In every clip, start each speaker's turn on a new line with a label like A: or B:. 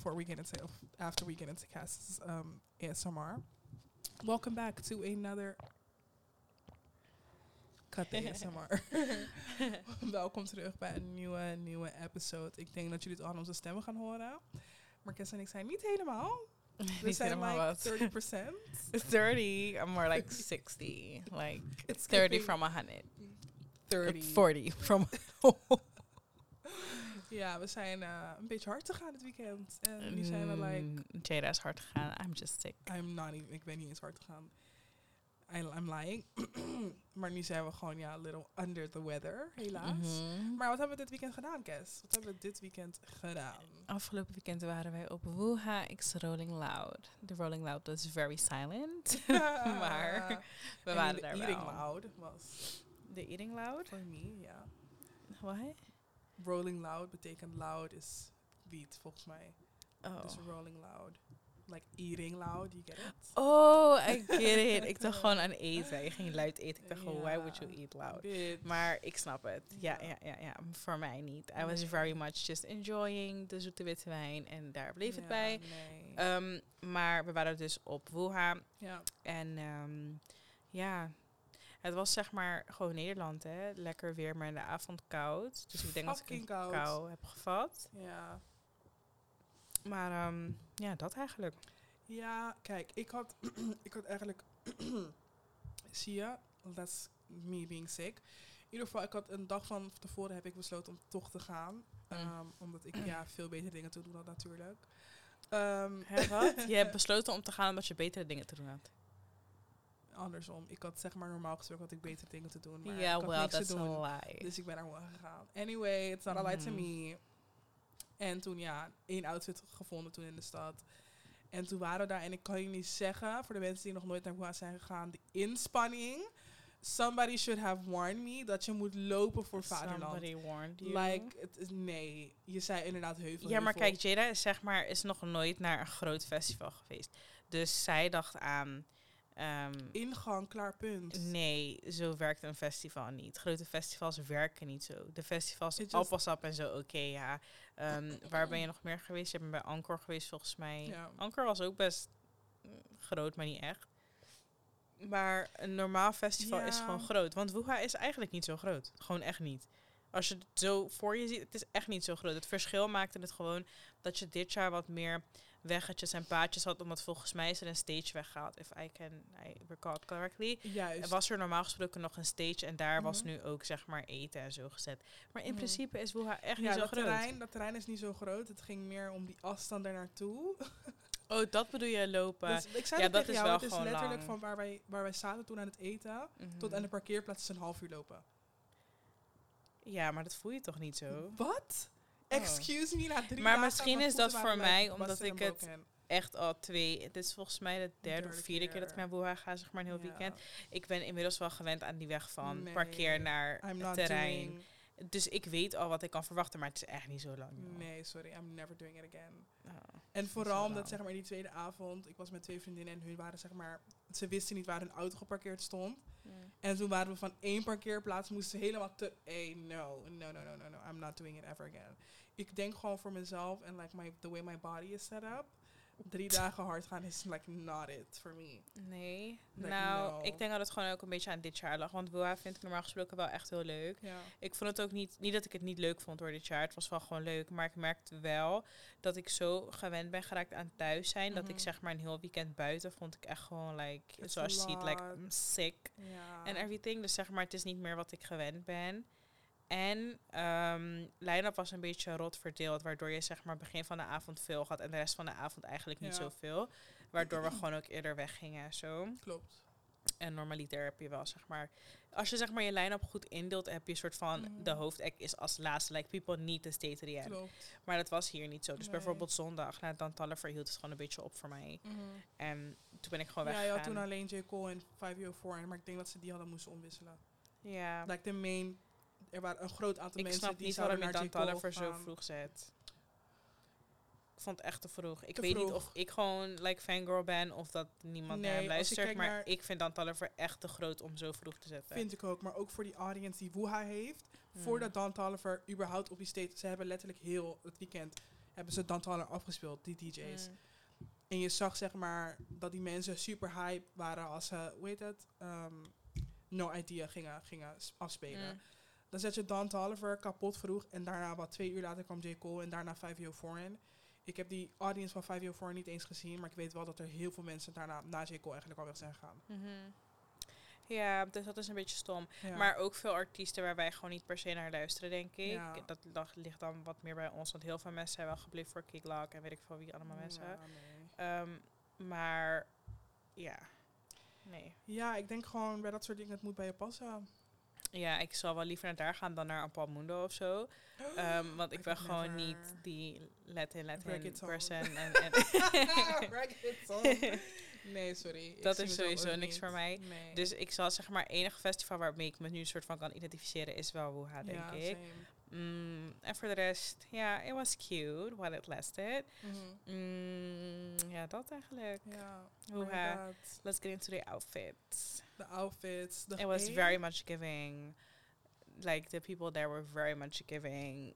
A: before we get into after we get into Cass's um, ASMR. Welcome back to another cut ASMR. Welkom terug bij een nieuwe nieuwe episode. Ik denk dat jullie het aan onze stemmen gaan horen. Maar Cass en ik zijn niet helemaal. We zijn like 30%.
B: 30. I'm more like 60. Like
A: It's
B: 30 from 100.
A: 30.
B: 40 from.
A: Ja, we zijn eh, een beetje hard gegaan dit weekend. En nu zijn we like,
B: Mm, Jada is hard gegaan. I'm just sick.
A: I'm not even, ik ben niet eens hard gegaan. I, I'm lying. maar nu zijn we gewoon, ja, a little under the weather, helaas.
B: Mhm.
A: Maar wat hebben we dit weekend gedaan, Kes? Wat hebben we dit weekend gedaan?
B: Afgelopen weekend waren wij op Wuha X Rolling Loud. De Rolling Loud was very silent. maar we
A: En
B: waren
A: de
B: daar
A: eating
B: wel.
A: loud was
B: De Eating Loud?
A: for me, ja.
B: What?
A: Rolling loud betekent loud is beat, volgens mij.
B: Oh.
A: Dus rolling loud. Like eating loud, you get it?
B: Oh, I get it. Ik dacht gewoon aan eten. Je ging luid eten. Ik dacht gewoon, why would you eat loud?
A: Bitch.
B: Maar ik snap het. Ja,
A: Ja.
B: ja, ja. Voor mij niet. I was
A: Nee.
B: very much just enjoying de zoete witte wijn. En daar bleef het
A: Ja,
B: bij.
A: Nee.
B: Ehm, maar we waren dus op Wuha.
A: ja.
B: En ehm, ja, het was zeg maar gewoon Nederland, hè. Lekker weer, maar in de avond koud. Dus ik denk dat ik een
A: koud.
B: kou heb gevat.
A: Ja.
B: Maar ehm, ja, dat eigenlijk.
A: Ja, kijk, ik had, ik had eigenlijk, zie je, that's me being sick. In ieder geval, ik had een dag van tevoren heb ik besloten om toch te gaan.
B: Mm.
A: Ehm, omdat ik ja, veel betere dingen te doen had natuurlijk.
B: Hè, wat? Je hebt besloten om te gaan omdat je betere dingen te doen had.
A: Andersom, ik had zeg maar normaal gesproken had ik betere dingen te doen. Maar
B: Ja,
A: ik had
B: well,
A: niks
B: that's
A: te doen.
B: a lie.
A: Dus ik ben er gewoon gegaan. Anyway, it's not a lie to
B: Mhm.
A: me. En toen ja, één outfit gevonden toen in de stad. En toen waren we daar, en ik kan je niet zeggen, voor de mensen die nog nooit naar Wuhan zijn gegaan, de inspanning. Somebody should have warned me dat je moet lopen voor vaderland.
B: Somebody warned you.
A: Like, het is, nee, je zei inderdaad heuvel.
B: Ja, maar kijk, Jada is zeg maar is nog nooit naar een groot festival geweest. Dus zij dacht aan. Ehm,
A: Ingang, klaar, punt.
B: nee, zo werkt een festival niet. Grote festivals werken niet zo. De festivals, appelsap en zo, oké, ja. Ehm, waar ben je nog meer geweest? Je bent bij Angkor geweest, volgens mij.
A: Ja.
B: Was ook best mm, groot, maar niet echt. Maar een normaal festival is gewoon groot. Want Wuha is eigenlijk niet zo groot. Gewoon echt niet. Als je het zo voor je ziet, het is echt niet zo groot. Het verschil maakte het gewoon dat je dit jaar wat meer weggetjes en paadjes had. Omdat volgens mij is er een stage weggehaald. If I can I recall correctly.
A: Juist.
B: Was er normaal gesproken nog een stage en daar was
A: Mhm.
B: nu ook zeg maar eten en zo gezet. Maar in
A: Mhm.
B: principe is Wuha echt
A: ja,
B: niet zo
A: dat
B: groot.
A: terrein, dat terrein is niet zo groot. Het ging meer om die afstand daar naartoe.
B: Oh, dat bedoel je lopen.
A: Dus ik zei
B: ja, dat is
A: jou,
B: wel
A: het is letterlijk
B: lang.
A: van waar wij, waar wij zaten toen aan het eten, tot
B: Mhm.
A: aan de parkeerplaats is een half uur lopen.
B: Ja, maar dat voel je toch niet zo?
A: Wat?
B: Oh.
A: Excuse me, na drie
B: Maar
A: dagen
B: misschien is dat voor mij omdat ik het. Echt al twee. Dit is volgens mij de derde of vierde keer dat ik naar Wuha ga, zeg maar een heel
A: Ja.
B: weekend. Ik ben inmiddels wel gewend aan die weg van
A: Nee,
B: parkeer naar
A: I'm
B: het terrein. Dus ik weet al wat ik kan verwachten, maar het is echt niet zo lang. joh.
A: Nee, sorry, I'm never doing it again.
B: Oh.
A: En vooral omdat zeg maar die tweede avond, ik was met twee vriendinnen en hun waren zeg maar, ze wisten niet waar hun auto geparkeerd stond. En toen waren we van één parkeerplaats, moesten helemaal te... Hey, no, no, no, no, no, no, I'm not doing it ever again. Ik denk gewoon voor mezelf en like my, the way my body is set up, drie dagen hard gaan is like not it for me.
B: Nee.
A: Like,
B: nou,
A: no.
B: ik denk dat het gewoon ook een beetje aan dit jaar lag. Want Wuha vind ik normaal gesproken wel echt heel leuk.
A: Ja.
B: Ik vond het ook niet, niet dat ik het niet leuk vond door dit jaar. Het was wel gewoon leuk. Maar ik merkte wel dat ik zo gewend ben geraakt aan thuis zijn. Dat ik
A: Mhm.
B: zeg maar een heel weekend buiten vond ik echt gewoon like,
A: It's
B: zoals je ziet, like. I'm sick. en everything. Dus zeg maar, het is niet meer wat ik gewend ben. En ehm line-up was een beetje rot verdeeld, waardoor je zeg maar begin van de avond veel had en de rest van de avond eigenlijk niet
A: Ja.
B: zoveel. Waardoor we gewoon ook eerder weggingen en zo.
A: Klopt.
B: En normaliter heb je wel zeg maar, als je zeg maar je line-up goed indeelt, heb je een soort van
A: Mhm.
B: de hoofdact is als laatste. Like people need to stay to the end.
A: Klopt.
B: Maar dat was hier niet zo. Dus
A: Nee.
B: bijvoorbeeld zondag, na Dan Taller verhield het gewoon een beetje op voor mij. En toen ben ik gewoon
A: Ja, je
B: weggegaan.
A: had toen alleen J. Cole en 504, maar ik denk dat ze die hadden moesten omwisselen.
B: ja.
A: Like de main, er waren een groot aantal
B: Ik
A: mensen
B: snap
A: die
B: niet
A: zouden
B: waarom
A: naar.
B: Dan zo vroeg zet. Ik vond het echt te vroeg. Ik
A: Te
B: weet niet of ik gewoon like fangirl ben of dat niemand naar hem luistert. Maar
A: naar-
B: ik vind Dan echt te groot om zo vroeg te zetten.
A: Vind ik ook, maar ook voor die audience die Wuha heeft.
B: Hmm.
A: Voordat Dan Tolliver überhaupt op die stage... Ze hebben letterlijk heel het weekend... hebben ze Dan afgespeeld, die DJ's.
B: Mm.
A: En je zag zeg maar dat die mensen super hype waren als ze, hoe heet het, Ehm, No Idea gingen, gingen afspelen.
B: Mm.
A: Dan zet je Don Toliver kapot vroeg en daarna wat twee uur later kwam J. Cole en daarna 5 Foreign. Ik heb die audience van 5 Foreign niet eens gezien, maar ik weet wel dat er heel veel mensen daarna na J. Cole eigenlijk al weg zijn gegaan.
B: Mhm. Ja, dus dat is een beetje stom.
A: Ja.
B: Maar ook veel artiesten waar wij gewoon niet per se naar luisteren, denk ik.
A: Ja.
B: Dat, dat ligt dan wat meer bij ons. Want heel veel mensen zijn wel gebleven voor Kick Lock en weet ik veel wie allemaal mensen.
A: Ja, nee.
B: Ehm, maar ja, nee.
A: ja, ik denk gewoon bij dat soort dingen, het moet bij je passen.
B: Ja, ik zal wel liever naar daar gaan dan naar een Palmundo of zo. Ehm, want ik ben gewoon niet die Latin Latin person. En, en.
A: Nee, sorry.
B: Dat is sowieso niks voor mij.
A: Nee.
B: dus ik zal zeg maar enige festival waarmee ik me nu een soort van kan identificeren is wel Wuha, denk
A: ja,
B: ik.
A: same.
B: Mm, en voor de rest, ja, it was cute while it lasted.
A: Mhm.
B: Mm, ja, dat eigenlijk.
A: Ja. Inderdaad,
B: Let's get into the outfits.
A: De outfits. De
B: It was very much giving. Like the people there were very much giving.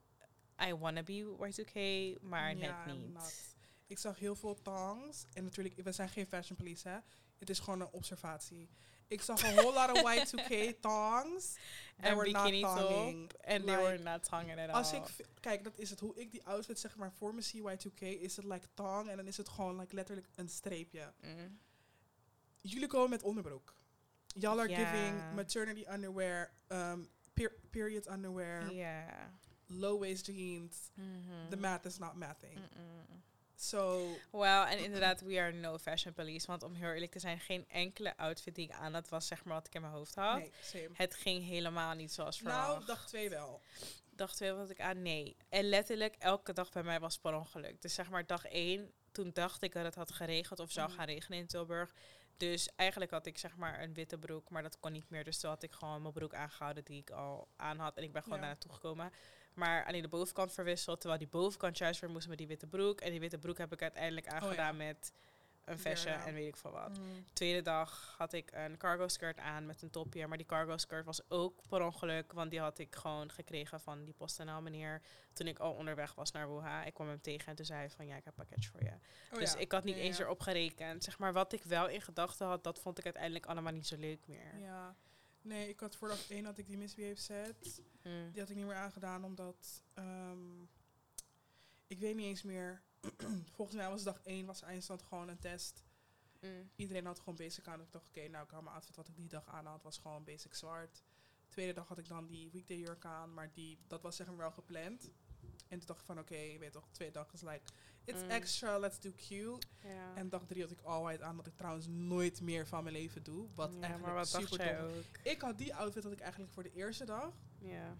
B: I wanna be Y2K, maar net niet.
A: not. Ik zag heel veel tongs. En natuurlijk, we zijn geen fashion police, hè. Het is gewoon een observatie. Ik zag een whole lot of Y2K tongs. That
B: En
A: were not
B: bikini top. And they
A: Like,
B: were not tonguing at all.
A: Als ik, kijk, dat is het. Hoe ik die outfit zeg maar voor me zie, Y2K, is het like tong. En dan is het gewoon like letterlijk een streepje.
B: Mm.
A: Jullie komen met onderbroek. Y'all are giving maternity underwear, um, per- period underwear,
B: Ja.
A: low waist jeans.
B: Mhm.
A: The math is not mathing. So,
B: Wel, en inderdaad, we are no fashion police. Want om heel eerlijk te zijn, geen enkele outfit die ik aan had, was zeg maar wat ik in mijn hoofd had.
A: nee, same.
B: Het ging helemaal niet zoals verwacht.
A: Nou, dag twee wel.
B: dag twee was ik aan nee. En letterlijk elke dag bij mij was per ongeluk. Dus zeg maar dag één, toen dacht ik dat het had geregend of zou
A: Mhm.
B: gaan regenen in Tilburg. Dus eigenlijk had ik zeg maar een witte broek, maar dat kon niet meer. Dus toen had ik gewoon mijn broek aangehouden die ik al aan had. En ik ben gewoon
A: Ja.
B: daar naartoe gekomen. Maar alleen de bovenkant verwisseld, terwijl die bovenkant juist weer moest met die witte broek. En die witte broek heb ik uiteindelijk aangedaan met een vestje
A: Ja, ja.
B: en weet ik veel wat.
A: Mm.
B: Tweede dag had ik een cargo skirt aan met een topje. Maar die cargo skirt was ook per ongeluk. Want die had ik gewoon gekregen van die PostNL meneer. Toen ik al onderweg was naar Wuha. Ik kwam hem tegen en toen zei hij van ja, ik heb een pakketje voor je.
A: Oh
B: dus
A: ja.
B: ik had niet eens erop gerekend. Zeg maar wat ik wel in gedachten had, dat vond ik uiteindelijk allemaal niet zo leuk meer.
A: Ja. Nee, ik had voor dag één had ik die misbehave set.
B: Mm.
A: Die had ik niet meer aangedaan omdat ehm, ik weet niet eens meer. Volgens mij was dag één was eindstand gewoon een test.
B: Mm.
A: Iedereen had gewoon basic aan. Ik dacht, oké, nou ik had mijn outfit wat ik die dag aan had, was gewoon basic zwart. Tweede dag had ik dan die weekday jurk aan, maar die, dat was zeg maar wel gepland. En toen dacht ik van, oké, je weet toch, tweede dag is like, it's
B: Mm.
A: extra, let's do cute.
B: Ja.
A: En dag drie had ik white aan, wat ik trouwens nooit meer van mijn leven doe. Wat
B: ja,
A: eigenlijk
B: maar wat
A: super
B: jij
A: dom
B: ook?
A: Ik had die outfit had ik eigenlijk voor de eerste dag.
B: Ja.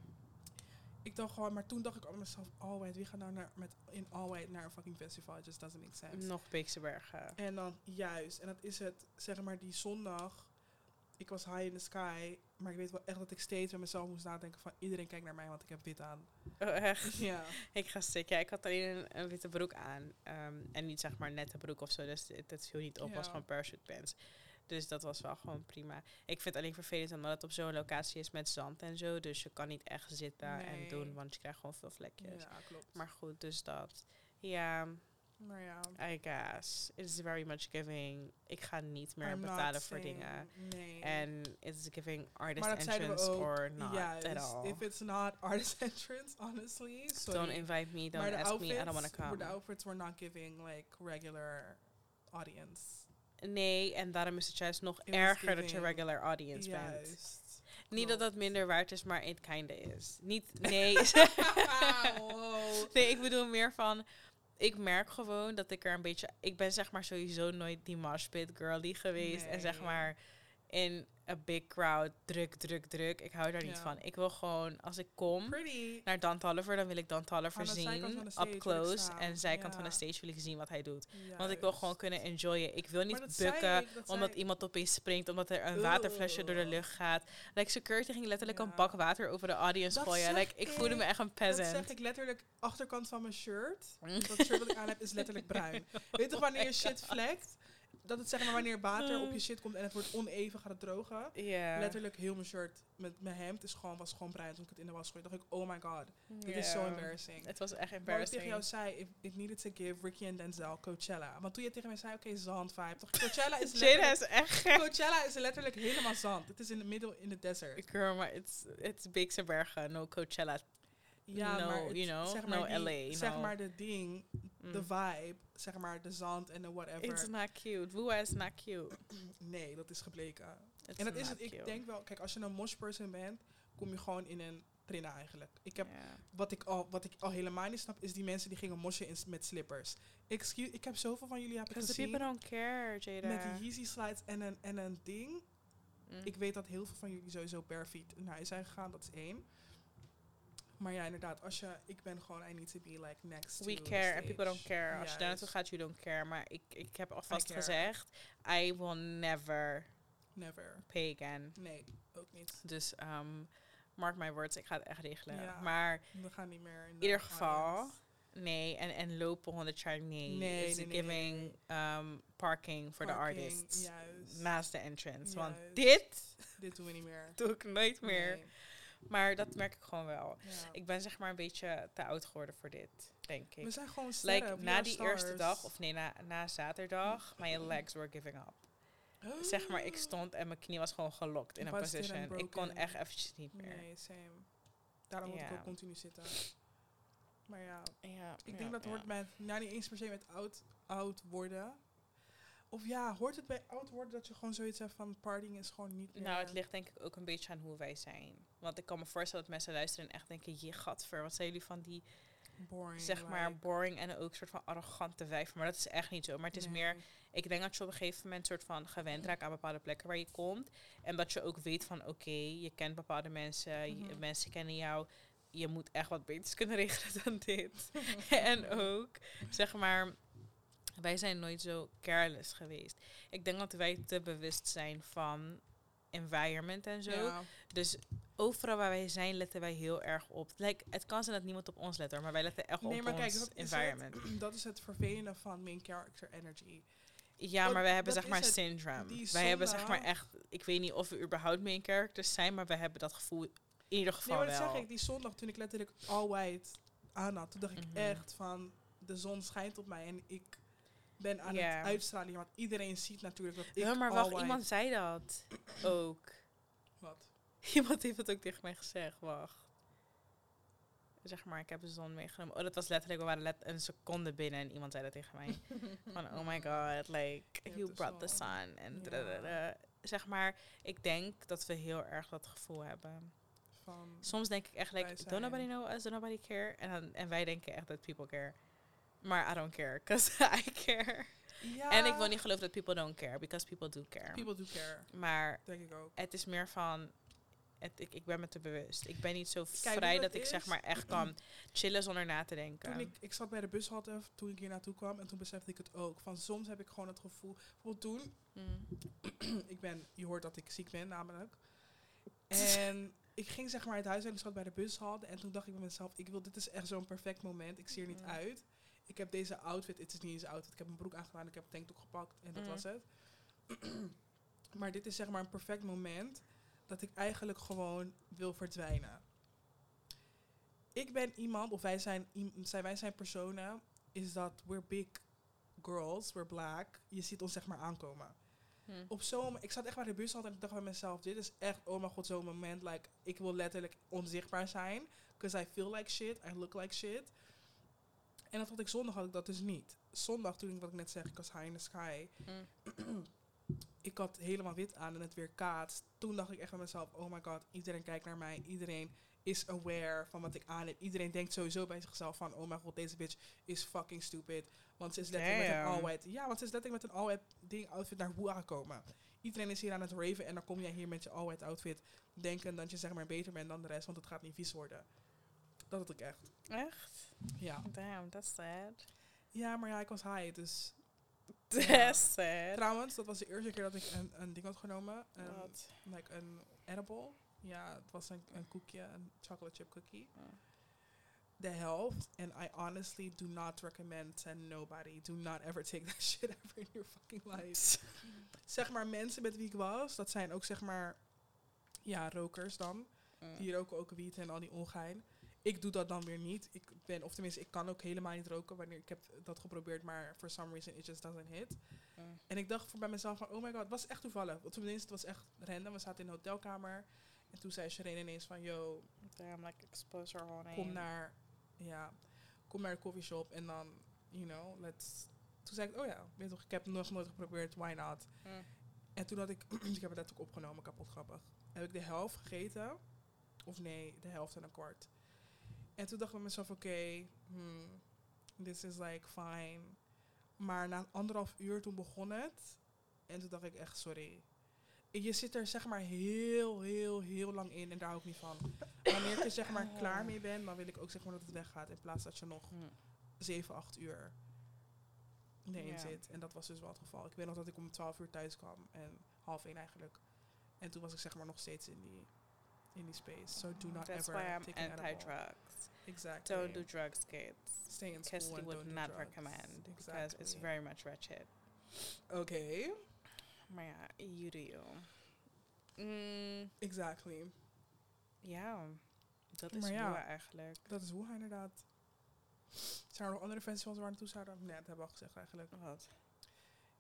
A: Ik dacht gewoon, maar toen dacht ik aan mezelf, all white, wie gaat nou naar, met, in all white naar een fucking festival? It just doesn't make sense.
B: Nog Beekse Bergen.
A: En dan, juist, en dat is het, zeg maar, die zondag, ik was high in the sky, maar ik weet wel echt dat ik steeds met mezelf moest nadenken van, iedereen kijkt naar mij, want ik heb wit aan.
B: Oh, echt?
A: Ja.
B: Ik ga stuk. Ja, ik had alleen een, een witte broek aan. ehm, en niet zeg maar nette broek of zo. Dus het viel niet op. was
A: Ja.
B: gewoon parachute pants. Dus dat was wel gewoon prima. Ik vind het alleen vervelend omdat het op zo'n locatie is met zand en zo. Dus je kan niet echt zitten en doen. Want je krijgt gewoon veel vlekjes.
A: ja, klopt.
B: Maar goed, dus dat. Ja,
A: Maar ja,
B: I guess. It's very much giving. Ik ga niet meer
A: I'm
B: betalen voor dingen.
A: Nee.
B: En it's giving artist entrance or not at all.
A: if it's not artist entrance, honestly.
B: Don't invite me, don't ask
A: outfits,
B: me, I don't want to come.
A: de outfits were not giving like regular audience.
B: Nee, en daarom is het juist nog erger dat je regular audience bent.
A: Juist.
B: Niet dat dat minder waard is, maar het kinda is. Niet, nee.
A: wow.
B: nee, ik bedoel meer van... Ik merk gewoon dat ik er een beetje... Ik ben zeg maar sowieso nooit die moshpit girly geweest. En zeg maar in a big crowd, druk, druk, druk. Ik hou daar niet van. Ik wil gewoon, als ik kom
A: Pretty.
B: naar Dan Tolliver, dan wil ik Dan Tolliver zien. Up close. En zijkant van de stage wil ik zien wat hij doet. Want ik wil gewoon kunnen enjoyen. Ik wil niet
A: dat
B: bukken
A: ik, dat
B: omdat iemand opeens springt, omdat er een waterflesje door de lucht gaat. Like security ging letterlijk een bak water over de audience
A: Dat
B: gooien. Like, ik voelde me echt een
A: Dat
B: peasant.
A: zeg ik letterlijk. Achterkant van mijn shirt. Dat shirt wat ik aan heb is letterlijk bruin. Weet toch wanneer je shit vlekt? dat het zeg maar wanneer water op je shit komt en het wordt oneven, gaat het drogen.
B: Ja.
A: Letterlijk heel mijn shirt met mijn hemd is gewoon, was gewoon bruin toen ik het in de was gooide. dacht ik, oh my god, dit is zo
B: Ja.
A: embarrassing.
B: Het was echt
A: Maar ik
B: embarrassing.
A: tegen jou zei, it, it needed to give Ricky en Denzel Coachella. Maar toen je tegen mij zei, oké, zand vibe. Toch, Coachella is
B: Jada is echt gek.
A: Coachella is letterlijk helemaal zand. Het is in the middle in the desert.
B: Girl, maar it's, it's Beekse Bergen, no Coachella.
A: Ja,
B: No,
A: maar het-
B: you know,
A: zeg
B: no
A: die-
B: LA,
A: Zeg
B: no.
A: maar de ding, de
B: Mm.
A: vibe, zeg maar de zand en de whatever.
B: It's not cute. Woeha is not cute.
A: nee, dat is gebleken.
B: It's
A: en dat is het, ik denk wel, kijk, als je een mosh person bent, kom je gewoon in een trainer eigenlijk. Ik heb, wat, ik al, wat ik al helemaal niet snap, is die mensen die gingen moshen in, met slippers. Excuse, ik heb zoveel van jullie heb ik gezien.
B: people don't care, Jada.
A: Met die Yeezy slides en een, en een ding.
B: Mm.
A: Ik weet dat heel veel van jullie sowieso per feet naar huis zijn gegaan, dat is één. Maar ja, inderdaad, als je, ik ben gewoon, I need to be like next to
B: We
A: the
B: care and people don't care. Als je daar naartoe gaat, you don't care. Maar ik, ik heb alvast gezegd, I will never
A: Never.
B: pay again.
A: Nee, ook niet.
B: Dus um, mark my words, ik ga het echt regelen.
A: Ja.
B: Maar
A: We gaan niet meer in
B: in
A: de
B: ieder geval, nee. En, en lopen 100 jaar, nee.
A: Nee,
B: It's
A: nee, nee,
B: giving um, parking voor de
A: Parking,
B: artists.
A: Juist.
B: Naast de entrance. Want dit
A: Dit doen we niet meer.
B: doe ik nooit meer. Maar dat merk ik gewoon wel.
A: Ja.
B: Ik ben zeg maar een beetje te oud geworden voor dit, denk ik.
A: We zijn gewoon sterren.
B: Like, na die eerste dag, of nee, na, na zaterdag, my legs were giving up. Zeg maar, ik stond en mijn knie was gewoon gelokt in een position. Ik kon echt eventjes niet meer.
A: Nee, same. Daarom moet ik ook continu zitten. Maar ja,
B: Ja,
A: ik denk dat hoort bij, nou niet eens per se met oud, oud worden. Of ja, hoort het bij oud worden dat je gewoon zoiets hebt van partying is gewoon niet meer...
B: Nou, het ligt denk ik ook een beetje aan hoe wij zijn. Want ik kan me voorstellen dat mensen luisteren en echt denken, je gadver, wat zijn jullie van die,
A: boring.
B: zeg maar, boring en ook soort van arrogante wijf. Maar dat is echt niet zo. Maar het is
A: nee.
B: meer, ik denk dat je op een gegeven moment soort van gewend raakt aan bepaalde plekken waar je komt. En dat je ook weet van, oké, je kent bepaalde mensen, je-
A: Mhm.
B: mensen kennen jou. Je moet echt wat beters kunnen regelen dan dit. en ook, zeg maar, wij zijn nooit zo careless geweest. Ik denk dat wij te bewust zijn van environment en zo.
A: Ja.
B: Dus overal waar wij zijn, letten wij heel erg op. Like, het kan zijn dat niemand op ons let hoor, maar wij letten echt
A: Nee,
B: op
A: maar
B: ons
A: kijk, is,
B: environment.
A: het, dat is het vervelende van main character energy.
B: Ja, maar wij hebben zeg maar syndrome. Wij hebben zeg maar echt, ik weet niet of we überhaupt main characters zijn, maar we hebben dat gevoel in ieder
A: Nee,
B: geval
A: maar dat
B: wel.
A: zeg ik, die zondag toen ik letterlijk all white aan had, toen dacht ik
B: Mhm.
A: echt van, de zon schijnt op mij en ik ben aan het uitstralen. Want iedereen ziet natuurlijk dat ik
B: ja, maar wacht, iemand zei dat ook.
A: Wat?
B: Iemand heeft het ook tegen mij gezegd, wacht. Zeg maar, ik heb de zon meegenomen. Oh, dat was letterlijk, we waren let een seconde binnen en iemand zei dat tegen mij. Van, oh my god, like, you brought the sun. En
A: Ja.
B: Zeg maar, ik denk dat we heel erg dat gevoel hebben.
A: Van,
B: Soms denk ik echt, like, don't nobody know us, don't nobody care. En, dan, en wij denken echt dat people care. Maar I don't care, because I care.
A: ja,
B: En ik wil niet geloven dat people don't care, because people do care.
A: People do care,
B: maar
A: denk ik ook.
B: het is meer van, het, ik, ik ben me te bewust. Ik ben niet zo vrij dat ik zeg maar echt kan chillen zonder na te denken.
A: Toen ik, ik zat bij de bushalte toen ik hier naartoe kwam en toen besefte ik het ook. Van soms heb ik gewoon het gevoel, bijvoorbeeld toen,
B: Mm.
A: ik ben, je hoort dat ik ziek ben namelijk. En ik ging zeg maar het huis en ik zat bij de bushalte en toen dacht ik bij mezelf, ik wil, dit is echt zo'n perfect moment. Ik zie er niet
B: Mm.
A: uit. Ik heb deze outfit, het is niet eens een outfit, ik heb mijn broek aangedaan, ik heb een tanktoek gepakt en dat
B: Mm.
A: was het. maar dit is zeg maar een perfect moment dat ik eigenlijk gewoon wil verdwijnen. Ik ben iemand, of wij zijn, zijn, wij zijn personen, is dat we're big girls, we're black. Je ziet ons zeg maar aankomen
B: Hm.
A: op zo'n ik zat echt bij de bus altijd en ik dacht bij mezelf, dit is echt, oh mijn god, zo'n moment. Like, ik wil letterlijk onzichtbaar zijn. Because I feel like shit, I look like shit. En dat had ik zondag had ik dat dus niet. Zondag, toen ik wat ik net zeg, ik was high in the sky.
B: Mm.
A: Ik had helemaal wit aan en het weer kaatst. Toen dacht ik echt bij mezelf, oh my god, iedereen kijkt naar mij. Iedereen is aware van wat ik aan heb. Iedereen denkt sowieso bij zichzelf van, oh my god, deze bitch is fucking stupid. Want ze is letterlijk met een all-white... Ja, want ze is letterlijk met een all-white ding outfit naar hoe aangekomen. Iedereen is hier aan het raven en dan kom jij hier met je all-white outfit denken dat je zeg maar beter bent dan de rest, want het gaat niet vies worden. Dat had ik echt.
B: Echt?
A: Ja.
B: Damn, that's sad.
A: Ja, maar ja, ik was high, dus...
B: That's sad.
A: Trouwens, dat was de eerste keer dat ik een, een ding had genomen. Een,
B: Wat?
A: like een edible. Ja, het was een, een koekje, een chocolate chip cookie.
B: Oh.
A: de helft. And I honestly do not recommend to nobody. Do not ever take that shit ever in your fucking life. zeg maar, mensen met wie ik was, dat zijn ook zeg maar, ja, rokers dan.
B: Mm.
A: Die roken ook wiet en al die ongein. Ik doe dat dan weer niet. Ik ben, of tenminste, ik kan ook helemaal niet roken wanneer ik heb dat geprobeerd, maar for some reason it just doesn't hit.
B: Mm.
A: En ik dacht voor bij mezelf van, oh my god, het was echt toevallig. Want tenminste, het was echt random. We zaten in een hotelkamer. En toen zei Shireen ineens van, yo,
B: Damn, like expose her whole name.
A: kom naar, ja, kom naar de coffeeshop en dan, you know, let's... Toen zei ik, oh ja, weet toch, ik heb het nog nooit geprobeerd, why not?
B: Mm.
A: En toen had ik, ik heb het net ook opgenomen, kapot grappig. Heb ik de helft gegeten. Of nee, de helft en een kwart. En toen dacht ik mezelf, oké, hmm, this is like fine. Maar na anderhalf uur toen begon het. En toen dacht ik echt, sorry. Je zit er zeg maar heel, heel, heel lang in en daar hou ik niet van. Wanneer ik er zeg maar klaar mee ben, dan wil ik ook zeg maar dat het weggaat. In plaats dat je nog
B: Mm.
A: 7, 8 uur erin
B: Ja.
A: zit. En dat was dus wel het geval. Ik weet nog dat ik om 12 uur thuis kwam. En half één eigenlijk. En toen was ik zeg maar nog steeds in die, in die space. So do not
B: That's
A: ever
B: why I'm
A: take
B: anti-drugs.
A: Exactly.
B: Don't do drugs, kids.
A: Stay in school
B: Kirsty would not
A: drugs.
B: recommend because it's
A: Exactly.
B: very much wretched.
A: Oké.
B: Maar ja, you do you. Mm,
A: Exactly.
B: ja, dat is
A: ja.
B: hoe eigenlijk.
A: Dat is hoe inderdaad. Zijn er nog andere festivals waar we naartoe zouden? Nee, dat hebben we al gezegd eigenlijk.
B: Wat?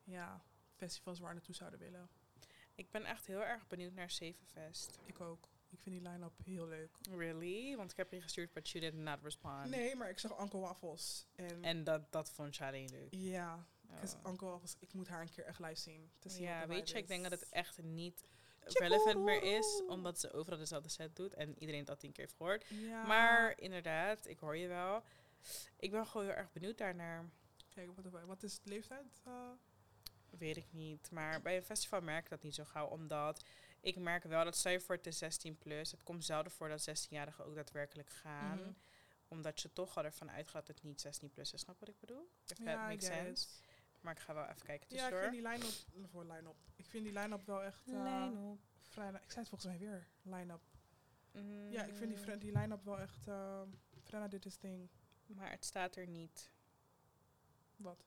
A: Ja, festivals waar we naartoe zouden willen.
B: Ik ben echt heel erg benieuwd naar Zevenfest.
A: Ik ook. Ik vind die line-up heel leuk.
B: Really? Want ik heb je gestuurd, but you did not respond.
A: Nee, maar ik zag Uncle Waffles. En,
B: En dat, dat vond Charlie leuk.
A: ja, because
B: Oh.
A: Uncle Waffles, ik moet haar een keer echt live zien. Te zien
B: Ja, weet je, ik denk dat het echt niet relevant meer is, omdat ze overal dezelfde set doet en iedereen het al tien keer heeft gehoord.
A: Ja.
B: Maar inderdaad, ik hoor je wel. Ik ben gewoon heel erg benieuwd daarnaar.
A: Kijk, wat, wat is de leeftijd? eh?
B: Weet ik niet. Maar bij een festival merk ik dat niet zo gauw. Omdat ik merk wel dat zij voor het is 16 plus. Het komt zelden voor dat 16-jarigen ook daadwerkelijk gaan.
A: Mhm.
B: Omdat je toch al ervan uitgaat dat het niet 16 plus is. Snap wat ik bedoel? If that
A: Ja,
B: makes sense. Maar ik ga wel even kijken
A: Ja, ik vind die line-up... Voor line-up. Ik vind die line-up wel echt... eh,
B: Line-up.
A: vrij, ik zei het volgens mij weer. Line-up.
B: Mm,
A: Ja, ik vind die, die line-up wel echt... eh Frenna dit is ding.
B: Maar het staat er niet.
A: Wat?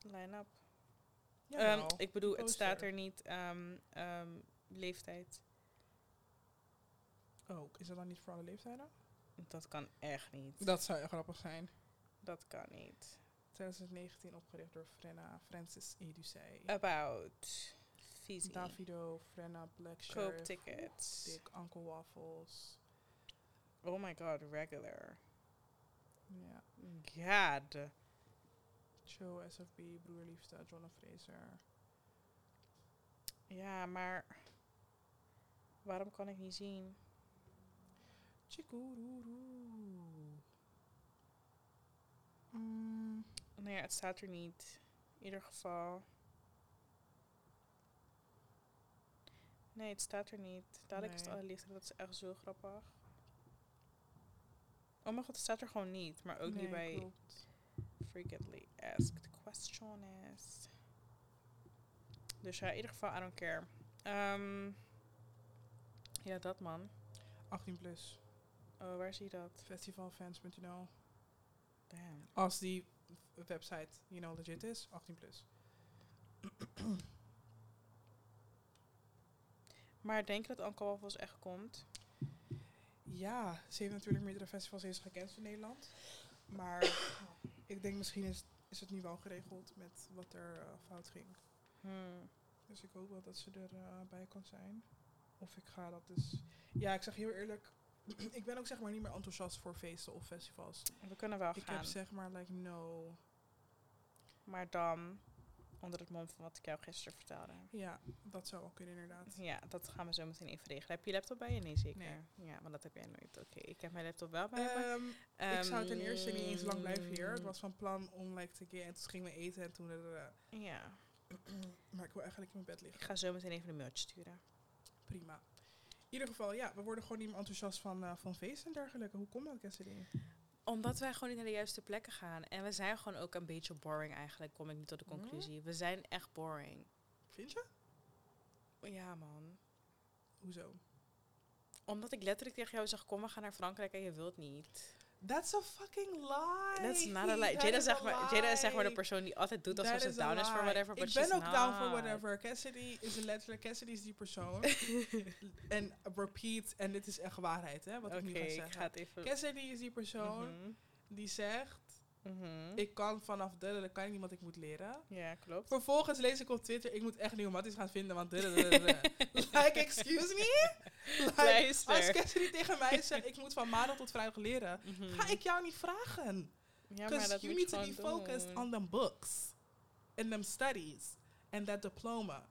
B: Line-up.
A: Ja,
B: Ehm, ik bedoel, het staat er niet ehm, ehm, leeftijd.
A: Oh, is dat dan niet voor alle leeftijden?
B: Dat kan echt niet.
A: Dat zou grappig zijn.
B: Dat kan niet.
A: 2019 opgericht door Frenna Francis Edusei.
B: About. Fizzy.
A: Davido, Frenna, Black
B: Koop
A: Sheriff,
B: tickets.
A: Dick, Uncle Waffles.
B: Oh my god, regular.
A: Ja.
B: God.
A: Joe, SFB, Broerliefste, John Fraser.
B: Ja, maar waarom kan ik niet zien?
A: Mm,
B: Nee, het staat er niet. In ieder geval. Nee, het staat er niet. Dadelijk is het alle. Dat is echt zo grappig. Oh mijn god, het staat er gewoon niet. Maar ook
A: nee,
B: niet bij
A: klopt.
B: frequently asked questions. Dus ja, in ieder geval, I don't care. Ehm, ja, dat man.
A: 18 plus.
B: Oh, waar zie je dat?
A: Festivalfans.nl.
B: Damn.
A: Als die website, you know, legit is, 18 plus.
B: Maar denk je dat Waffles echt komt?
A: Ja, ze heeft natuurlijk meerdere festivals eens gekend in Nederland. Maar ik denk misschien is, is het nu wel geregeld met wat er eh, fout ging.
B: Hmm.
A: Dus ik hoop wel dat ze erbij bij kan zijn. Of ik ga dat dus... Ja, ik zeg heel eerlijk, ik ben ook zeg maar niet meer enthousiast voor feesten of festivals.
B: We kunnen wel
A: Ik
B: gaan.
A: heb zeg maar, like, no.
B: Maar dan onder het mom van wat ik jou gisteren vertelde.
A: Ja, dat zou wel kunnen inderdaad.
B: Ja, dat gaan we zo meteen even regelen. Heb je je laptop bij je? Nee, zeker.
A: Nee.
B: Ja, want dat heb jij nooit. Oké, ik heb mijn laptop wel bij me.
A: Ehm, ik zou ten eerste niet eens lang blijven hier. Het
B: Ehm,
A: was van plan om like, te gaan en toen gingen we eten en toen... eh,
B: Ja,
A: maar ik wil eigenlijk in mijn bed
B: ik
A: liggen.
B: ga zo meteen even een mailtje sturen.
A: Prima. In ieder geval, ja, we worden gewoon niet meer enthousiast van, eh, van feesten en dergelijke. Hoe komt dat, Cassidy?
B: Omdat wij gewoon niet naar de juiste plekken gaan. En we zijn gewoon ook een beetje boring eigenlijk, kom ik nu tot de
A: Hmm?
B: conclusie. We zijn echt boring.
A: Vind je?
B: Ja, man.
A: Hoezo?
B: Omdat ik letterlijk tegen jou zeg, kom, we gaan naar Frankrijk en je wilt niet.
A: That's a fucking lie.
B: That's not a lie.
A: That
B: Jada,
A: is
B: zeg maar, Jada is zeg maar de persoon die altijd doet alsof ze down is voor whatever. But
A: Ik ben ook down for whatever. Cassidy is letterlijk, Cassidy is die persoon. en repeat, en dit is echt waarheid, hè, wat ik nu ga
B: ik
A: zeggen.
B: ga het even...
A: Cassidy is die persoon
B: Mhm,
A: die zegt,
B: mhm.
A: ik kan vanaf de, dat kan ik niet wat ik moet leren.
B: Ja, klopt.
A: Vervolgens lees ik op Twitter, ik moet echt nieuwe matties gaan vinden, want. Like, excuse me? Like,
B: Luister.
A: als Cassidy tegen mij zegt, ik moet van maandag tot vrijdag leren,
B: Mhm.
A: ga ik jou niet vragen.
B: Ja, maar
A: Because
B: dat
A: you
B: moet
A: need to be focused
B: doen.
A: on them books and them studies and that diploma.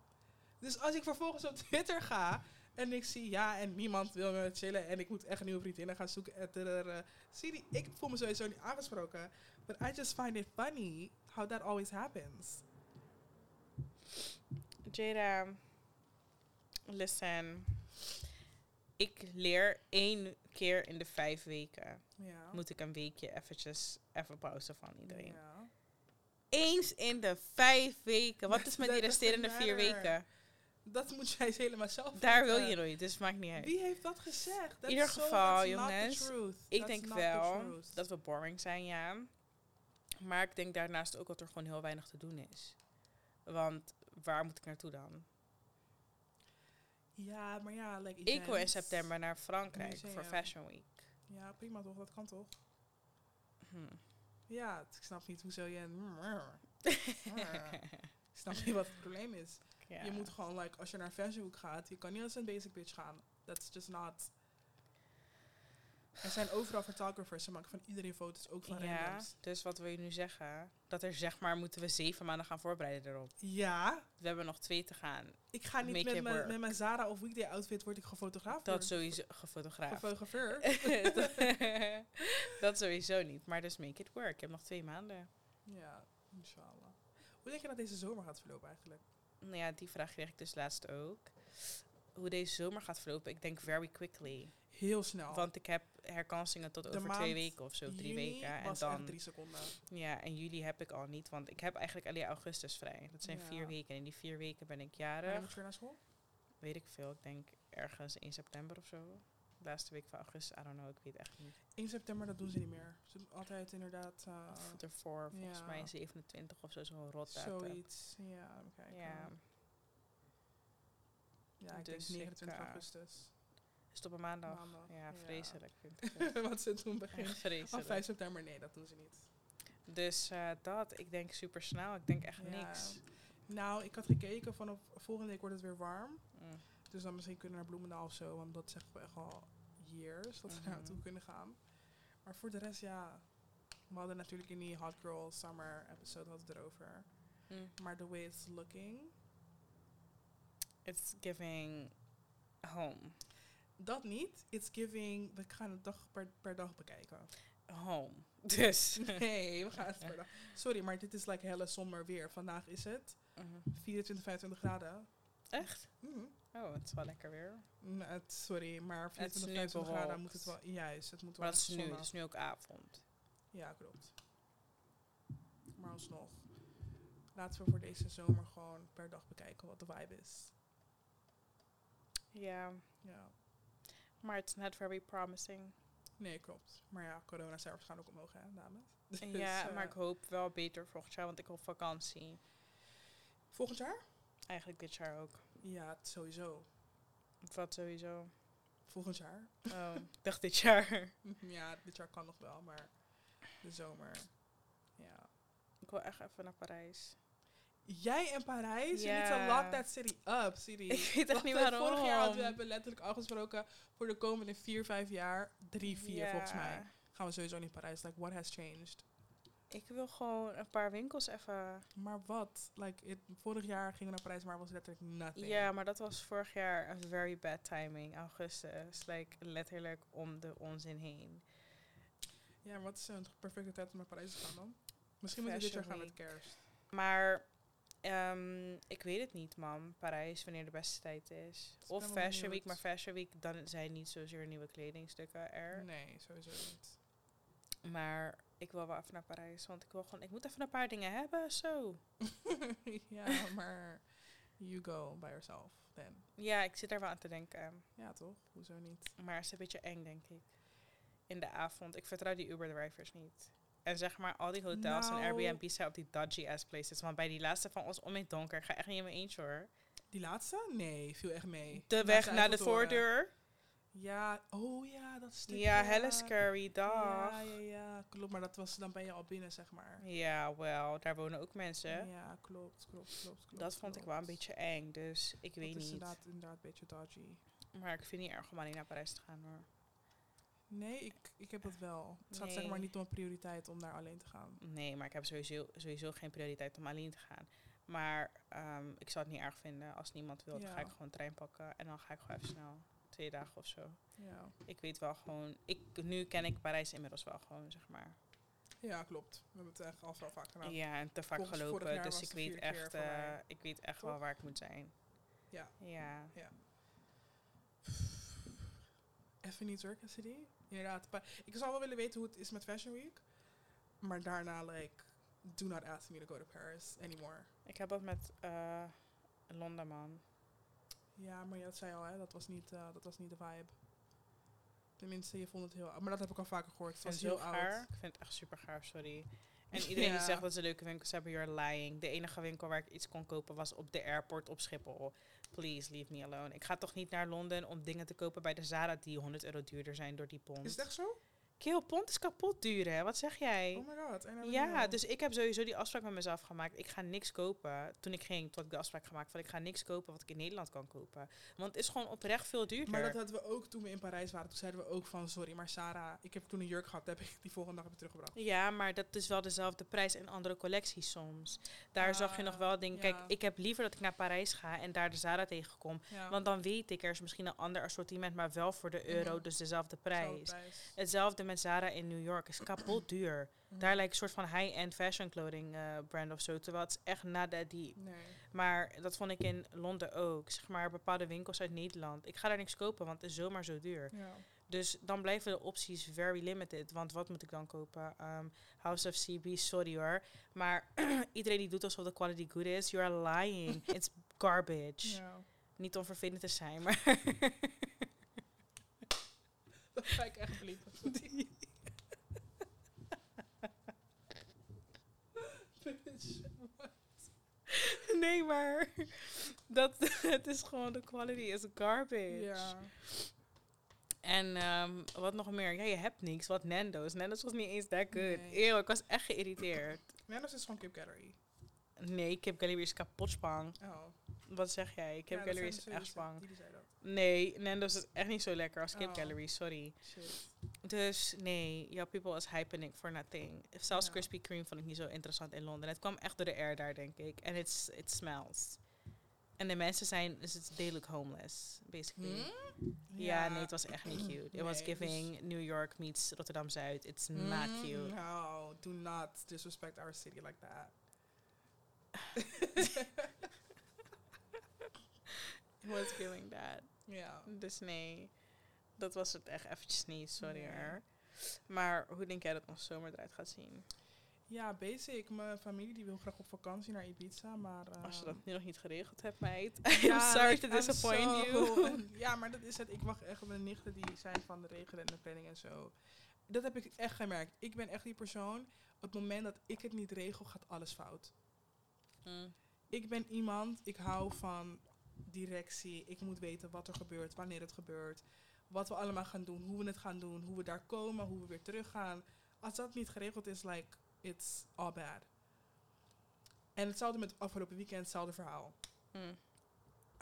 A: Dus als ik vervolgens op Twitter ga en ik zie ja en niemand wil me chillen en ik moet echt nieuwe vriendinnen gaan zoeken. Zie die, ik voel me sowieso niet aangesproken. But I just find it funny how that always happens.
B: Jada, listen. Ik leer één keer in de vijf weken. Moet ik een weekje eventjes even pauze van iedereen. Eens in de vijf weken. Wat is met die resterende vier weken?
A: Dat moet jij helemaal zelf
B: Daar wil je nooit, dus maakt niet uit.
A: Wie heeft dat gezegd? That's
B: ieder
A: so-
B: geval,
A: not
B: jongens. Ik
A: That's
B: denk wel dat we boring zijn, ja. Maar ik denk daarnaast ook dat er gewoon heel weinig te doen is. Want waar moet ik naartoe dan?
A: Ja, maar ja, like
B: Ik wil in september naar Frankrijk
A: Museum.
B: voor Fashion Week.
A: Ja, prima toch? Dat kan toch?
B: Hm.
A: Ja, ik snap niet hoezo je... ik snap niet wat het probleem is.
B: Ja.
A: Je moet gewoon, like, als je naar Fashion Week gaat, je kan niet als een basic bitch gaan. That's just not... Er zijn overal photographers, ze maken van iedereen foto's, ook van
B: ja,
A: randoms.
B: dus wat wil je nu zeggen? Dat er zeg maar moeten we zeven maanden gaan voorbereiden erop.
A: Ja,
B: We hebben nog twee te gaan.
A: ik ga niet
B: Make
A: met mijn, met mijn Zara of Weekday outfit, word ik gefotografeerd.
B: Dat sowieso gefotograafd.
A: Gefotografeerd.
B: dat sowieso niet. Maar dus make it work. Ik heb nog twee maanden.
A: ja, inshallah. Hoe denk je dat deze zomer gaat verlopen eigenlijk?
B: Nou ja, die vraag kreeg ik dus laatst ook. Hoe deze zomer gaat verlopen, ik denk very quickly.
A: Heel snel.
B: Want ik heb herkansingen tot
A: De
B: over twee weken of zo, drie weken. En dan,
A: drie seconden.
B: ja, en juli heb ik al niet, want ik heb eigenlijk alleen augustus vrij. Dat zijn
A: Ja.
B: vier weken. En in die vier weken ben ik
A: Wanneer
B: jarig.
A: moet je weer naar school?
B: Weet ik veel. Ik denk ergens in september of zo. Laatste week van augustus, I don't know, ik weet echt niet.
A: 1 september, dat doen ze niet meer. Ze doen altijd inderdaad uh,
B: Of ervoor, volgens
A: ja.
B: mij 27 of zo, zo'n rot
A: zoiets. Ja, kijken.
B: Ja,
A: Ja, ik
B: Dus
A: denk
B: ik,
A: 29
B: eh,
A: augustus.
B: Is het op een maandag?
A: Maandag,
B: Ja,
A: ja.
B: vreselijk vind ik het.
A: Wat ze toen
B: vreselijk.
A: Of 5 september, nee, dat doen ze niet.
B: Dus eh, dat, ik denk super snel. Ik denk echt
A: Ja.
B: niks.
A: Nou, ik had gekeken van op volgende week wordt het weer warm.
B: Mm.
A: Dus dan misschien kunnen we naar Bloemendaal of zo. Want dat zeggen we echt al years dat we
B: Mhm.
A: daar naartoe kunnen gaan. Maar voor de rest, ja. We hadden natuurlijk in die Hot Girl Summer episode hadden we het erover.
B: Mm.
A: Maar the way it's looking.
B: It's giving home.
A: Dat niet. It's giving, we gaan het dag per, per dag bekijken.
B: Home. Dus.
A: Nee, we gaan het per dag. Sorry, maar dit is like helle somber weer. Vandaag is het
B: Mhm.
A: 24, 25 graden.
B: Echt?
A: Mhm.
B: Oh, het is wel lekker weer.
A: Het- sorry, maar
B: Het is
A: 24,
B: nu
A: 25 graden moet het wel... Juist, het moet wel
B: Maar dat is nu. Het is nu ook avond.
A: Ja, klopt. Maar alsnog. Laten we voor deze zomer gewoon per dag bekijken wat de vibe is.
B: Ja.
A: Ja.
B: Maar it's not very promising.
A: Nee, klopt. Maar ja, corona-cijfers gaan ook omhoog, hè, dames. Dus,
B: ja,
A: eh,
B: maar ik hoop wel beter volgend jaar, want ik wil vakantie.
A: Volgend jaar?
B: Eigenlijk dit jaar ook.
A: Ja, sowieso.
B: Wat sowieso.
A: Volgend jaar?
B: Oh, ik dacht dit jaar.
A: ja, dit jaar kan nog wel, maar de zomer. Ja.
B: Ik wil echt even naar Parijs.
A: Jij en Parijs, je need to lock that city up, city.
B: Ik weet echt niet waarom.
A: Vorig jaar hadden we hebben letterlijk afgesproken voor de komende vier, vijf jaar, drie, vier volgens
B: Ja.
A: mij, gaan we sowieso niet Parijs. Like, what has changed?
B: Ik wil gewoon een paar winkels even.
A: Maar wat? Like, it, vorig jaar gingen we naar Parijs, maar was letterlijk nothing.
B: Ja, maar dat was vorig jaar een very bad timing. Augustus. Like, letterlijk om de onzin heen.
A: Ja, maar wat is een perfecte tijd om naar Parijs te gaan dan? Misschien moet je dit jaar gaan met kerst.
B: Maar ehm, ik weet het niet, man. Parijs, wanneer de beste tijd is. Of Fashion Week, maar Fashion Week, dan zijn niet zozeer nieuwe kledingstukken er.
A: Nee, sowieso niet.
B: Maar ik wil wel even naar Parijs, want ik wil gewoon, ik moet even een paar dingen hebben, zo.
A: ja, maar you go by yourself then.
B: Ja, ik zit daar wel aan te denken.
A: Ja, toch? Hoezo niet?
B: Maar het is een beetje eng, denk ik. in de avond. Ik vertrouw die Uber-drivers niet. En zeg maar, al die hotels
A: Nou.
B: en Airbnb's zijn op die dodgy ass places. Want bij die laatste van ons om in het donker, ga echt niet in mijn eentje hoor.
A: Die laatste? Nee, viel echt mee.
B: De weg naar de voordeur.
A: Ja, oh ja, dat stukje.
B: Ja, helle scary, dag.
A: Ja, ja, ja, klopt. Maar dat was, dan ben je al binnen, zeg maar.
B: Ja, wel, daar wonen ook mensen.
A: Ja, klopt, klopt, klopt, klopt.
B: dat vond ik wel een beetje eng, dus ik weet
A: dat is
B: niet.
A: inderdaad, inderdaad een beetje dodgy.
B: Maar ik vind het niet erg om alleen naar Parijs te gaan hoor.
A: Nee, ik, ik heb dat wel. Het gaat zeg maar niet om een prioriteit om daar alleen te gaan.
B: Nee, maar ik heb sowieso, sowieso geen prioriteit om alleen te gaan. Maar ehm, ik zou het niet erg vinden als niemand wil. Dan ga
A: Ja.
B: ik gewoon trein pakken en dan ga ik gewoon even snel. Twee dagen of zo.
A: Ja,
B: Ik weet wel gewoon. Ik, nu ken ik Parijs inmiddels wel gewoon, zeg maar.
A: ja klopt. We hebben het echt al zo vaak gedaan.
B: Ja, en te vaak
A: volgens
B: gelopen. Dus
A: was
B: ik weet echt, eh, ik weet echt wel waar ik moet zijn.
A: Ja.
B: Ja.
A: Even niet Circus City. Inderdaad. Ik zou wel willen weten hoe het is met Fashion Week. Maar daarna, like, do not ask me to go to Paris anymore.
B: Ik heb dat met eh Londen, man.
A: Ja, maar je dat zei al, hè. Dat was niet, eh, dat was niet de vibe. Tenminste, je vond het heel. Maar dat heb ik al vaker gehoord.
B: Ik
A: Het
B: vind
A: was
B: het
A: heel
B: gaar.
A: oud.
B: Ik vind het echt super gaar, sorry. En iedereen die zegt dat ze leuke winkels hebben, you're lying. De enige winkel waar ik iets kon kopen was op de airport op Schiphol. Please, leave me alone. Ik ga toch niet naar Londen om dingen te kopen bij de Zara die 100 euro duurder zijn door die pond.
A: Is echt zo?
B: Kill, pond is kapot duur, hè? Wat zeg jij?
A: Oh my god.
B: Ja, dus ik heb sowieso die afspraak met mezelf gemaakt. Ik ga niks kopen. Toen ik ging, toen ik de afspraak gemaakt van ik ga niks kopen wat ik in Nederland kan kopen. Want het is gewoon oprecht veel duurder.
A: Maar dat hadden we ook toen we in Parijs waren. Toen zeiden we ook van, sorry, maar Sarah, ik heb toen een jurk gehad. Dat heb ik die volgende dag ik teruggebracht.
B: Ja, maar dat is wel dezelfde prijs in andere collecties soms. Daar zag je nog
A: Ah,
B: wel dingen. Kijk, ik heb liever dat ik naar Parijs ga en daar de Zara tegenkom.
A: Ja.
B: Want dan weet ik, er is misschien een ander assortiment, maar wel voor de euro,
A: Mhm.
B: dus dezelfde prijs.
A: prijs.
B: Met Zara in New York is kapot duur.
A: Mhm.
B: Daar lijkt een soort van high-end fashion clothing eh, brand of zo. Terwijl het is echt nada die.
A: Nee.
B: Maar dat vond ik in Londen ook. Zeg maar bepaalde winkels uit Nederland. Ik ga daar niks kopen, want het is zomaar zo duur.
A: Ja.
B: Dus dan blijven de opties very limited. Want wat moet ik dan kopen? Ehm, House of CB, sorry hoor. Maar iedereen die doet alsof de quality good is, you are lying. It's garbage.
A: ja.
B: Niet om vervelend te zijn, maar
A: Dat ga ik echt bliepen.
B: nee, maar dat, het is gewoon, de quality is garbage.
A: ja.
B: En ehm, wat nog meer? Ja, je hebt niks. Wat Nando's. Nando's was niet eens that good.
A: Nee.
B: Eeuw, ik was echt geïrriteerd.
A: Nando's is gewoon Kip Gallery.
B: Nee, Kip Gallery is kapot spang.
A: Oh.
B: Wat zeg jij? Kip
A: Ja, dat
B: Gallery is echt spang.
A: die- die zei dat.
B: Nee, Nando's is echt niet zo lekker als Kip
A: Oh.
B: Gallery, sorry.
A: Shit.
B: Dus nee, jouw people is hyping for nothing. Zelfs
A: Ja.
B: Krispy Kreme vond ik niet zo interessant in Londen. Het kwam echt door de air daar, denk ik. En it's- it smells. En de mensen zijn, dus they look homeless, basically.
A: Hmm?
B: Ja, nee, het was echt niet cute. It was
A: Nee,
B: giving New York meets Rotterdam-Zuid. It's not
A: Mm,
B: cute.
A: No, do not disrespect our city like that.
B: It was giving that.
A: Ja.
B: Dus nee, dat was het echt eventjes niet, sorry
A: Nee.
B: hoor. Maar hoe denk jij dat ons zomer eruit gaat zien?
A: Ja, basic. Mijn familie die wil graag op vakantie naar Ibiza, maar...
B: Als je
A: ehm,
B: dat nu nog niet geregeld hebt, meid.
A: ja,
B: I'm sorry to disappoint you.
A: ja, maar dat is het. Ik wacht echt op mijn nichten die zijn van de regelen en de planning en zo. Dat heb ik echt gemerkt. Ik ben echt die persoon. Op het moment dat ik het niet regel, gaat alles fout.
B: Mm.
A: Ik ben iemand, ik hou van directie. Ik moet weten wat er gebeurt, wanneer het gebeurt. Wat we allemaal gaan doen, hoe we het gaan doen, hoe we daar komen, hoe we weer teruggaan. Als dat niet geregeld is, like, it's all bad. En hetzelfde met afgelopen weekend, hetzelfde verhaal.
B: Mm.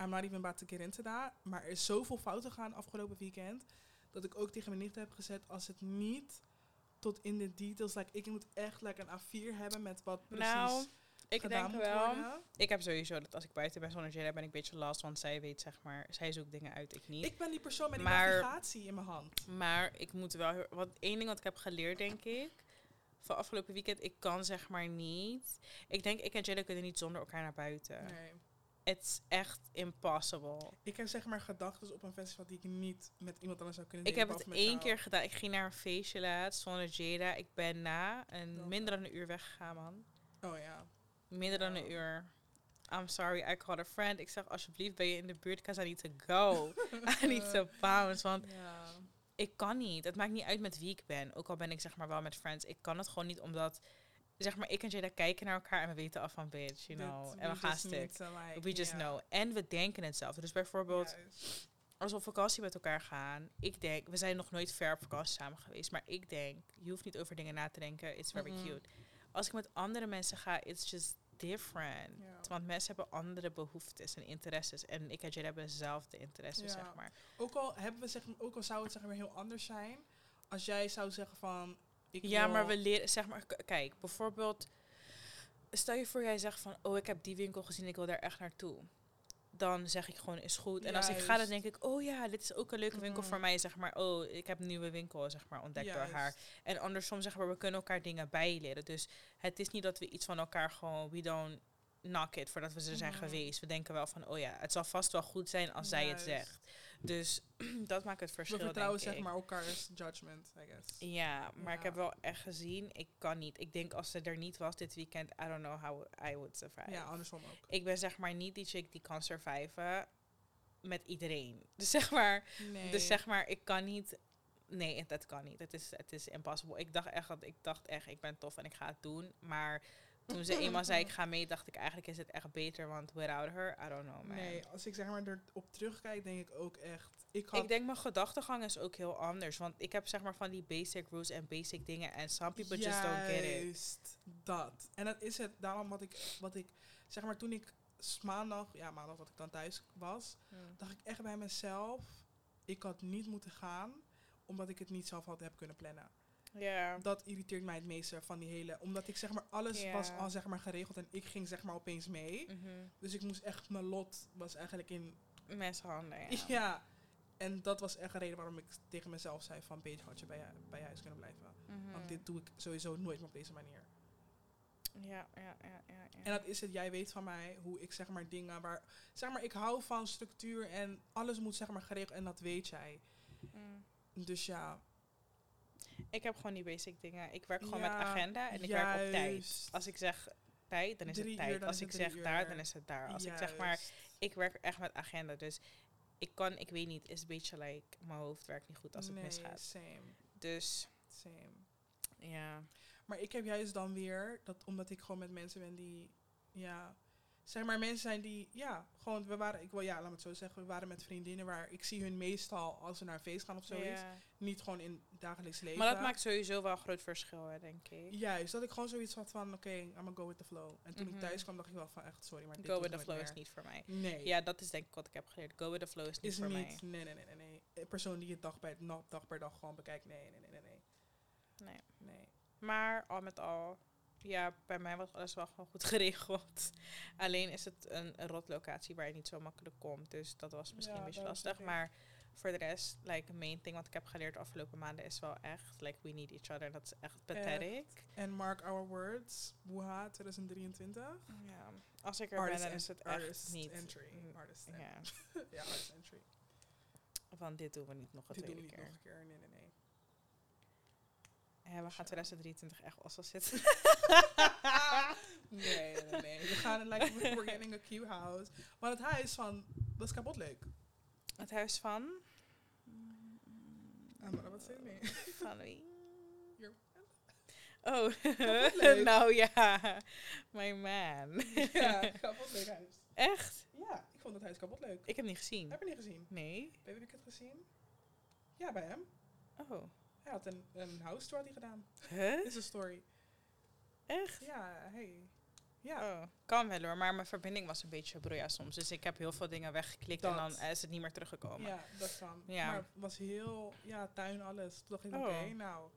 A: I'm not even about to get into that. Maar er is zoveel fouten gegaan afgelopen weekend. Dat ik ook tegen mijn nichten heb gezet. Als het niet tot in de details. Like, ik moet echt like, een A4 hebben met wat precies
B: Nou, ik
A: gedaan
B: denk wel.
A: worden.
B: Ik heb sowieso dat als ik buiten ben zonder Jada ben ik een beetje last, want zij weet zeg maar, zij zoekt dingen uit, ik niet.
A: Ik ben die persoon met die
B: Maar-
A: navigatie in mijn hand.
B: Maar ik moet wel, wat één ding wat ik heb geleerd denk ik, van afgelopen weekend, ik kan zeg maar niet. Ik denk ik en Jada kunnen niet zonder elkaar naar buiten.
A: Nee.
B: It's echt impossible.
A: Ik heb zeg maar gedachten op een festival die ik niet met iemand anders zou kunnen
B: Ik
A: delen.
B: heb het één
A: jou.
B: keer gedaan. Ik ging naar een feestje laatst zonder Jada. Ik ben na een minder dan een uur weggegaan, man.
A: Oh ja.
B: Minder dan een uur. I'm sorry, I called a friend. Ik zeg, alsjeblieft, ben je in de buurt? Because I need to go. I need to bounce. Want ik kan niet. Het maakt niet uit met wie ik ben. Ook al ben ik zeg maar wel met friends. Ik kan het gewoon niet omdat, zeg maar, ik en Jada kijken naar elkaar en we weten af van bitch, you know. En we gaan stuk.
A: like,
B: We just know. En we denken hetzelfde. Dus bijvoorbeeld, als we op vakantie met elkaar gaan, ik denk, we zijn nog nooit ver op vakantie samen geweest, maar ik denk, je hoeft niet over dingen na te denken, it's very cute. Als ik met andere mensen ga, it's just different.
A: Ja.
B: Want mensen hebben andere behoeftes en interesses. En ik en Jada hebben dezelfde interesses,
A: Ja.
B: zeg maar.
A: Ook al hebben we zeg, ook al zou het zeg maar heel anders zijn, als jij zou zeggen van, ik
B: Ja, maar we leren, zeg maar, kijk, bijvoorbeeld, stel je voor jij zegt van, oh, ik heb die winkel gezien, ik wil daar echt naartoe. Dan zeg ik gewoon, is goed. En als ik ga, dan denk ik, oh ja, dit is ook een leuke winkel voor mij. Zeg maar, oh, ik heb een nieuwe winkel, zeg maar, ontdekt door haar. En andersom, zeg maar, we kunnen elkaar dingen bijleren. Dus het is niet dat we iets van elkaar gewoon, we don't knock it voordat we er zijn geweest. We denken wel van, oh ja, het zal vast wel goed zijn als zij het zegt. Dus dat maakt het verschil,
A: We vertrouwen
B: denk
A: zeg maar elkaars judgment, I guess.
B: Ja, maar ik heb wel echt gezien, ik kan niet. Ik denk als ze er niet was dit weekend, I don't know how I would survive.
A: Ja, andersom ook.
B: Ik ben zeg maar niet die chick die kan surviven met iedereen. Dus zeg maar,
A: Nee.
B: dus zeg maar, ik kan niet. Nee, dat kan niet. Het is, het is impossible. Ik dacht echt dat ik dacht echt, ik ben tof en ik ga het doen. Maar toen ze eenmaal zei ik ga mee, dacht ik eigenlijk is het echt beter, want without her, I don't know man.
A: Nee, als ik zeg maar erop terugkijk, denk ik ook echt. Ik had
B: Ik denk mijn gedachtegang is ook heel anders. Want ik heb zeg maar van die basic rules en basic dingen. En some people just don't get it.
A: Juist dat. En dat is het. Daarom wat ik, wat ik zeg maar toen ik maandag, ja maandag dat ik dan thuis was, dacht ik echt bij mezelf, ik had niet moeten gaan, omdat ik het niet zelf had heb kunnen plannen.
B: Ja.
A: Dat irriteert mij het meeste van die hele, omdat ik zeg maar alles
B: Ja.
A: was al zeg maar geregeld en ik ging zeg maar opeens mee.
B: Mhm.
A: Dus ik moest echt, mijn lot was eigenlijk in,
B: Mensenhanden, ja.
A: ja. En dat was echt een reden waarom ik tegen mezelf zei van, beetje had je bij, bij huis kunnen blijven.
B: Mhm.
A: Want dit doe ik sowieso nooit meer op deze manier.
B: Ja, ja, ja, ja. ja.
A: En dat is het, jij weet van mij hoe ik zeg maar dingen waar, zeg maar ik hou van structuur en alles moet zeg maar geregeld en dat weet jij.
B: Mm.
A: Dus ja.
B: Ik heb gewoon die basic dingen. Ik werk gewoon
A: Ja,
B: met agenda en ik werk op tijd. Als ik zeg tijd, dan is
A: Drie
B: het tijd. Als ik zeg
A: uur.
B: daar, dan is het daar. Als ik zeg maar, ik werk echt met agenda. Dus ik kan, ik weet niet, is een beetje like, mijn hoofd werkt niet goed als het misgaat.
A: Same,
B: Dus,
A: same.
B: ja.
A: Maar ik heb juist dan weer, dat omdat ik gewoon met mensen ben die, ja, zeg maar mensen zijn die, ja, gewoon, we waren, ik wil, ja, laat me het zo zeggen, we waren met vriendinnen waar ik zie hun meestal als ze naar een feest gaan of zoiets.
B: Ja.
A: Niet gewoon in het dagelijks leven.
B: Maar dat maakt sowieso wel een groot verschil, hè, denk ik.
A: Juist, dat ik gewoon zoiets had van, oké, I'm gonna go with the flow. En toen
B: Mhm.
A: ik thuis kwam, dacht ik wel van, echt, sorry, maar dit
B: Go with the flow is niet voor mij.
A: Nee.
B: Ja, dat is denk ik wat ik heb geleerd. Go with the flow is niet
A: is
B: voor
A: niet,
B: mij.
A: nee, nee, nee, nee, nee. Persoon die het dag na- dag per dag gewoon bekijkt, nee, nee, nee, nee. Nee.
B: nee. Maar al met al, ja, bij mij was alles wel gewoon goed geregeld. Alleen is het een, een rotlocatie waar je niet zo makkelijk komt. Dus dat was misschien
A: Ja,
B: een beetje lastig. Maar voor de rest, like, main thing wat ik heb geleerd de afgelopen maanden is wel echt, like, we need each other. Dat is echt pathetic.
A: En mark our words, Wuha 2023.
B: Ja, als ik er
A: Artist
B: ben, dan is het
A: artist
B: echt niet.
A: entry.
B: mm,
A: Artist
B: ja,
A: ja, artist entry.
B: van dit doen we niet nog een
A: Dit doen we
B: tweede
A: niet
B: keer.
A: nog een keer, nee, nee, nee.
B: Ja, we gaan
A: Zo.
B: 2023 echt wel zitten.
A: nee, nee, nee. We gaan, like, we're getting a cute house. Maar het huis van, dat is kapot leuk.
B: Het huis van...
A: Ah, maar wat zeg je?
B: Van wie? Oh, nou ja, my man.
A: ja, kapot leuk huis.
B: Echt?
A: Ja, ik vond het huis kapot leuk.
B: Ik heb niet gezien.
A: Heb je niet gezien?
B: Nee.
A: Heb ik het gezien? Ja, bij hem.
B: Oh.
A: Hij had een, een house tour had hij gedaan.
B: Huh?
A: Dit is een story.
B: Echt?
A: Ja, hey. Ja.
B: Oh, kan wel hoor, maar mijn verbinding was een beetje broeia soms. Dus ik heb heel veel dingen weggeklikt en dan is het niet meer teruggekomen.
A: Ja, dat kan.
B: Ja.
A: Maar het was heel, ja, tuin, alles. Toen dacht ik,
B: Oh.
A: oké, nou,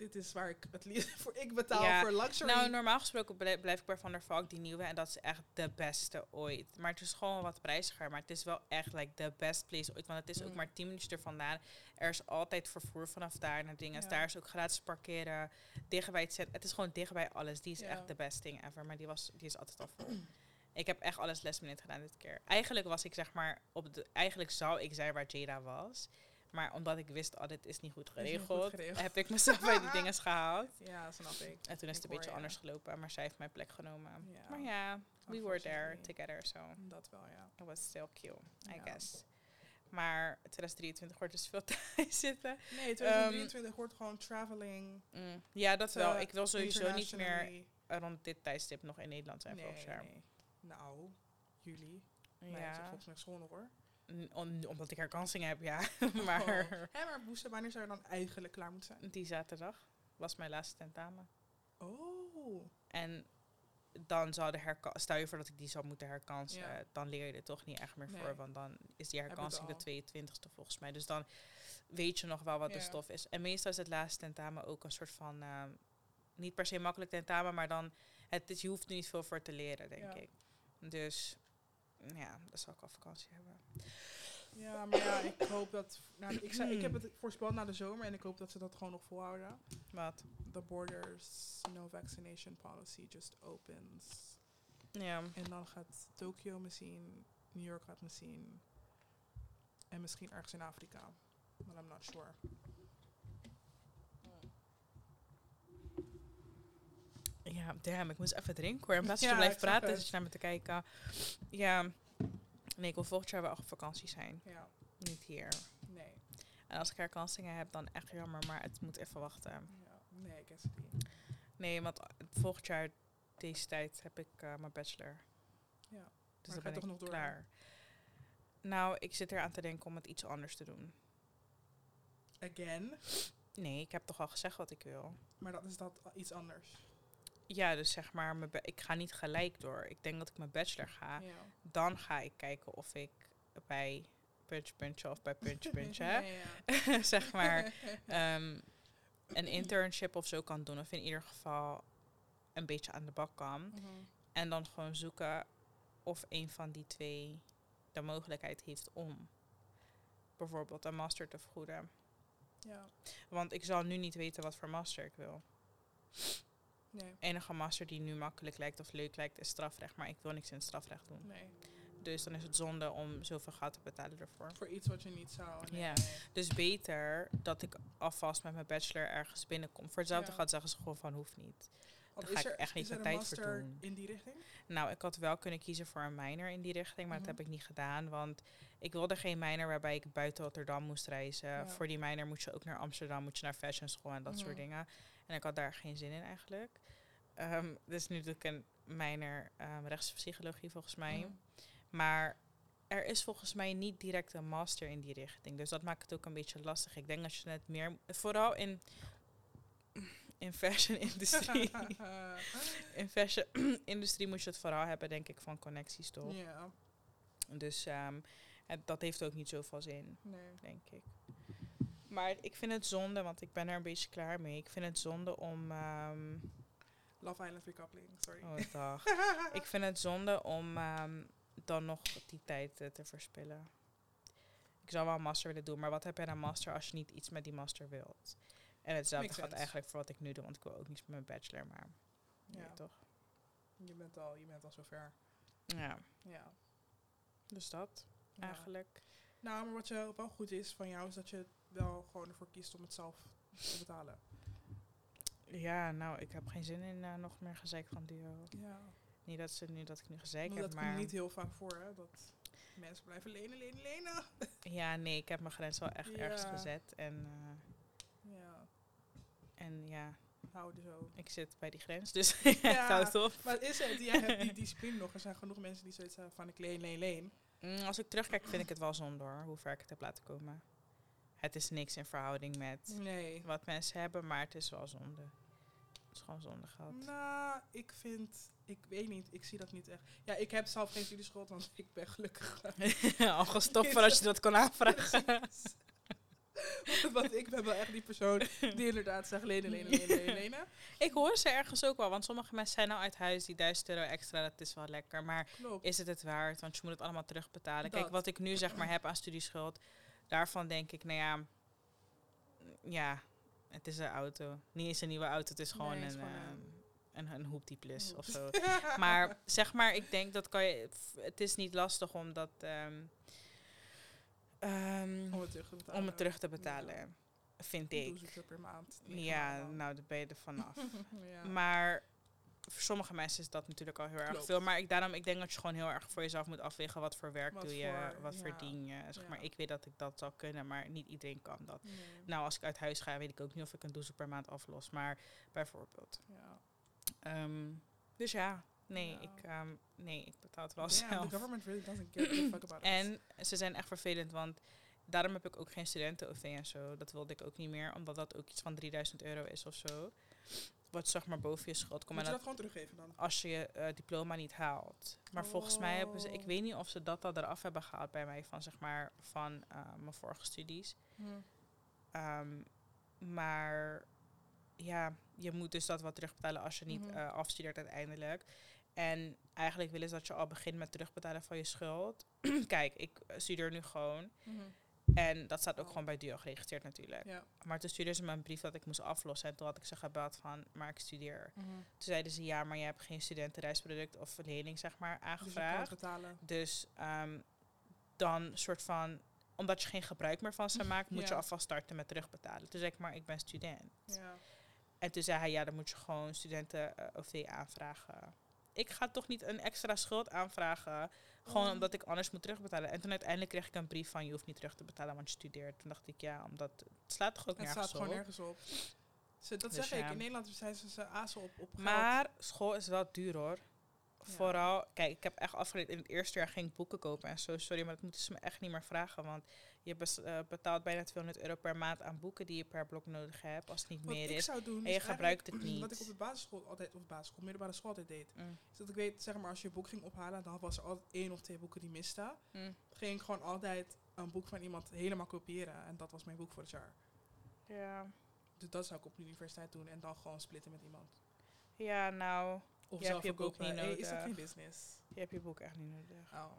A: dit is waar ik het liefst voor ik betaal
B: Ja.
A: voor luxury.
B: Nou, normaal gesproken blij- blijf ik bij Van der Valk, die nieuwe. En dat is echt de beste ooit. Maar het is gewoon wat prijziger. Maar het is wel echt like the best place ooit. Want het is ook
A: Mm.
B: maar 10 minuten er vandaan. Er is altijd vervoer vanaf daar naar dingen.
A: Ja.
B: Daar is ook gratis parkeren. Dicht bij het. Het is gewoon dicht bij alles. Die is
A: Ja.
B: echt de best thing ever. Maar die, was, die is altijd al vol. ik heb echt alles last minute gedaan dit keer. Eigenlijk was ik zeg maar op de... Eigenlijk zou ik zijn waar Jada was. Maar omdat ik wist, oh, dit is niet goed
A: Is niet goed
B: geregeld, heb ik mezelf bij die dingen gehaald.
A: Ja, snap ik.
B: En toen is het een beetje
A: je.
B: anders gelopen, maar zij heeft mijn plek genomen.
A: Ja.
B: Maar ja, we were there together, so
A: Dat wel, ja.
B: it was still cute, I
A: Ja.
B: guess. Maar 2023 wordt dus veel thuis zitten.
A: Nee, 2023 wordt gewoon traveling.
B: Mm, Ja, dat wel. Ik wil sowieso niet meer rond dit tijdstip nog in Nederland zijn
A: Nee,
B: volgend jaar.
A: nee. Nou, juli.
B: Ja,
A: volgens mij school nog hoor.
B: Om- omdat ik herkansing heb, ja. maar
A: Hé, maar Boester, wanneer zou je dan eigenlijk klaar moeten zijn?
B: die zaterdag was mijn laatste tentamen.
A: Oh.
B: En dan zou de herka stel je voor dat ik die zou moeten herkansen,
A: Ja.
B: dan leer je er toch niet echt meer
A: Nee.
B: voor, want dan is die herkansing de
A: al.
B: 22e volgens mij. Dus dan weet je nog wel wat de stof is. En meestal is het laatste tentamen ook een soort van, eh, niet per se makkelijk tentamen, maar dan, het is, je hoeft er niet veel voor te leren, denk
A: Ja.
B: ik. Dus ja, dan zal ik al vakantie hebben.
A: Ja, maar ja, ik hoop dat... Nou, ik, zei, ik heb het voorspeld na de zomer en ik hoop dat ze dat gewoon nog volhouden.
B: Wat?
A: The borders, no vaccination policy just opens.
B: Ja.
A: En dan gaat Tokio misschien, New York gaat misschien. En misschien ergens in Afrika. Maar I'm not sure.
B: Ja, damn, ik moest even drinken hoor. In plaats van
A: Ja,
B: te blijven praten,
A: het.
B: zit je naar me te kijken. Ja, nee, ik wil volgend jaar wel op vakantie zijn.
A: Ja,
B: Niet hier.
A: nee.
B: En als ik herkansingen heb, dan echt jammer, maar het moet even wachten.
A: Ja, nee, ik guess it niet.
B: Nee, want volgend jaar, deze tijd, heb ik eh, mijn bachelor.
A: Ja.
B: Dus
A: Maar
B: dan
A: ga
B: ben ik
A: toch nog door?
B: klaar. Nou, ik zit er aan te denken om het iets anders te doen.
A: Again.
B: Nee, ik heb toch al gezegd wat ik wil.
A: Maar dat is dat iets anders.
B: Ja, dus zeg maar, mijn ik ga niet gelijk door. Ik denk dat ik mijn bachelor ga.
A: Ja.
B: Dan ga ik kijken of ik bij puntje puntje of bij
A: ja.
B: zeg maar, ehm, een internship of zo kan doen. Of in ieder geval een beetje aan de bak kan.
A: Mhm.
B: En dan gewoon zoeken of een van die twee de mogelijkheid heeft om bijvoorbeeld een master te vergoeden.
A: Ja,
B: Want ik zal nu niet weten wat voor master ik wil.
A: Nee,
B: enige master die nu makkelijk lijkt of leuk lijkt is strafrecht. Maar ik wil niks in strafrecht doen.
A: nee.
B: Dus dan is het zonde om zoveel geld te betalen ervoor.
A: Voor iets wat je niet zou.
B: Ja.
A: nee.
B: Dus beter dat ik alvast met mijn bachelor ergens binnenkom. Voor hetzelfde
A: Ja.
B: gaat zeggen ze gewoon van hoeft niet.
A: Want
B: Daar ga ik
A: er-
B: echt niet mijn tijd voor
A: master
B: doen.
A: in die richting?
B: Nou, ik had wel kunnen kiezen voor een minor in die richting, maar
A: Mhm.
B: dat heb ik niet gedaan. Want ik wilde geen minor waarbij ik buiten Rotterdam moest reizen.
A: Ja.
B: Voor die minor moet je ook naar Amsterdam, moet je naar fashion school en dat soort
A: Mhm.
B: dingen. En ik had daar geen zin in eigenlijk. Ehm, dus nu doe ik een minor ehm, rechtspsychologie volgens mij.
A: Mhm.
B: Maar er is volgens mij niet direct een master in die richting. Dus dat maakt het ook een beetje lastig. Ik denk dat je het meer, vooral in, in fashion industrie, in fashion industrie moet je het vooral hebben, denk ik, van connecties toch.
A: ja,
B: Dus het, dat heeft ook niet zoveel zin,
A: nee.
B: denk ik. Maar ik vind het zonde, want ik ben er een beetje klaar mee. Ik vind het zonde om. ehm,
A: Love Island recoupling, sorry.
B: oh, dag. ik vind het zonde om ehm, dan nog die tijd eh, te verspillen. Ik zou wel een master willen doen, maar wat heb je aan een master als je niet iets met die master wilt? En hetzelfde
A: Makes
B: gaat
A: sense. eigenlijk
B: voor wat ik nu doe, want ik wil ook niets met mijn bachelor, maar ja. Toch?
A: je, bent al, je bent al zover.
B: Ja,
A: Ja.
B: dus dat
A: ja.
B: eigenlijk.
A: Nou, maar wat je wel goed is van jou, is dat je wel gewoon ervoor kiest om het zelf te betalen.
B: Ja, nou, ik heb geen zin in eh, nog meer gezeik van duo.
A: Ja.
B: Niet dat, ze nu, dat ik nu gezeik
A: dat
B: heb,
A: komt
B: maar...
A: niet heel vaak voor, hè. Dat mensen blijven lenen, lenen, lenen.
B: Ja, nee, ik heb mijn grens wel echt ergens gezet. En, eh,
A: Ja,
B: en ja,
A: houden zo.
B: ik zit bij die grens, dus ik
A: Ja.
B: hou het op.
A: Maar is het, jij hebt die discipline nog. Er zijn genoeg mensen die zoiets hebben van ik leen, leen, leen.
B: Mm, als ik terugkijk, vind ik het wel zonde hoor, hoe ver ik het heb laten komen. Het is niks in verhouding met
A: Nee.
B: wat mensen hebben, maar het is wel zonde. Het is gewoon zonde gehad.
A: Nou, ik vind, ik weet niet, ik zie dat niet echt. Ja, ik heb zelf geen studieschuld, want ik ben gelukkig.
B: Al gestopt voordat je dat kon aanvragen.
A: want ik ben wel echt die persoon die inderdaad zegt lenen, lenen, lenen, lenen,
B: ik hoor ze ergens ook wel, want sommige mensen zijn nou uit huis, die 1000 euro extra, dat is wel lekker. Maar
A: Klopt.
B: is het het waard? Want je moet het allemaal terugbetalen. Kijk, wat ik nu zeg maar heb aan studieschuld, daarvan denk ik, nou ja, ja, het is een auto. Niet eens een nieuwe auto, het is gewoon
A: Nee, het
B: een,
A: gewoon
B: een, plus
A: Een
B: of zo. Maar zeg maar, ik denk dat kan je, het is niet lastig om dat, ehm, ehm,
A: Om het terug te betalen.
B: om het terug te betalen, vind ik.
A: Per maand.
B: Ja, nou, daar ben je er vanaf.
A: ja.
B: Maar voor sommige mensen is dat natuurlijk al heel erg
A: Klopt.
B: veel. Maar ik, daarom, ik denk dat je gewoon heel erg voor jezelf moet afwegen. Wat voor werk
A: Wat
B: doe je,
A: voor-
B: wat
A: ja.
B: verdien je. Zeg
A: Ja.
B: maar, ik weet dat ik dat zou kunnen, maar niet iedereen kan dat.
A: Nee.
B: Nou, als ik uit huis ga, weet ik ook niet of ik een doezel per maand aflos. Maar bijvoorbeeld.
A: Ja.
B: Ehm, dus ja, nee,
A: Ja.
B: ik, ehm, nee, ik betaal het wel zelf.
A: the government really doesn't give a fuck about us.
B: En ze zijn echt vervelend, want daarom heb ik ook geen studenten-OV en zo. Dat wilde ik ook niet meer, omdat dat ook iets van 3000 euro is of zo. Wat zeg maar boven je schuld komt.
A: Moet
B: En
A: je
B: dat
A: gewoon teruggeven dan?
B: als je je eh, diploma niet haalt. Maar volgens mij hebben ze, ik
A: Oh.
B: weet niet of ze dat al eraf hebben gehaald bij mij van zeg maar van eh, mijn vorige studies. Ehm, maar ja, je moet dus dat wat terugbetalen als je niet
A: Mhm.
B: eh, afstudeert uiteindelijk. En eigenlijk willen ze dat je al begint met terugbetalen van je schuld. Kijk, ik studeer nu gewoon. En dat staat ook gewoon bij DUO geregistreerd natuurlijk.
A: Ja.
B: Maar toen stuurden ze me een brief dat ik moest aflossen. En toen had ik ze gebeld van, maar ik studeer.
A: Mhm.
B: Toen zeiden ze, ja, maar je hebt geen studentenreisproduct of lening, zeg maar,
A: Dus
B: aangevraagd.
A: betalen.
B: Dus ehm, dan soort van, omdat je geen gebruik meer van ze maakt, moet je alvast starten met terugbetalen. Toen zei ik, maar ik ben student.
A: Ja.
B: En toen zei hij, ja, dan moet je gewoon studenten-OV aanvragen. Ik ga toch niet een extra schuld aanvragen, gewoon omdat ik anders moet terugbetalen. En toen uiteindelijk kreeg ik een brief van, je hoeft niet terug te betalen, want je studeert. Toen dacht ik, ja, omdat het slaat toch ook
A: Het
B: nergens
A: staat gewoon
B: op.
A: nergens op. Ze, dat
B: Dus
A: zeg ik. In Nederland zijn ze, ze azen op, op.
B: Maar school is wel duur hoor.
A: Ja.
B: Vooral, kijk, ik heb echt afgeleerd. In het eerste jaar ging ik boeken kopen en zo. Sorry, maar dat moeten ze me echt niet meer vragen. Want je eh, betaalt bijna 200 euro per maand aan boeken die je per blok nodig hebt. Als het niet
A: Wat
B: meer
A: ik
B: is.
A: zou doen,
B: en
A: is
B: je gebruikt het niet.
A: Wat ik op de basisschool altijd, of basisschool, middelbare school altijd deed.
B: Mm,
A: Is dat ik weet, zeg maar, als je een boek ging ophalen, dan was er altijd één of twee boeken die misten.
B: mm.
A: Ging ik gewoon altijd een boek van iemand helemaal kopiëren. En dat was mijn boek voor het jaar.
B: Ja.
A: Dus dat zou ik op de universiteit doen en dan gewoon splitten met iemand.
B: ja, nou,
A: Of
B: Je
A: zelf
B: hebt je boek niet
A: Hey, is dat
B: nodig.
A: geen business?
B: je hebt je boek echt niet nodig.
A: Oh.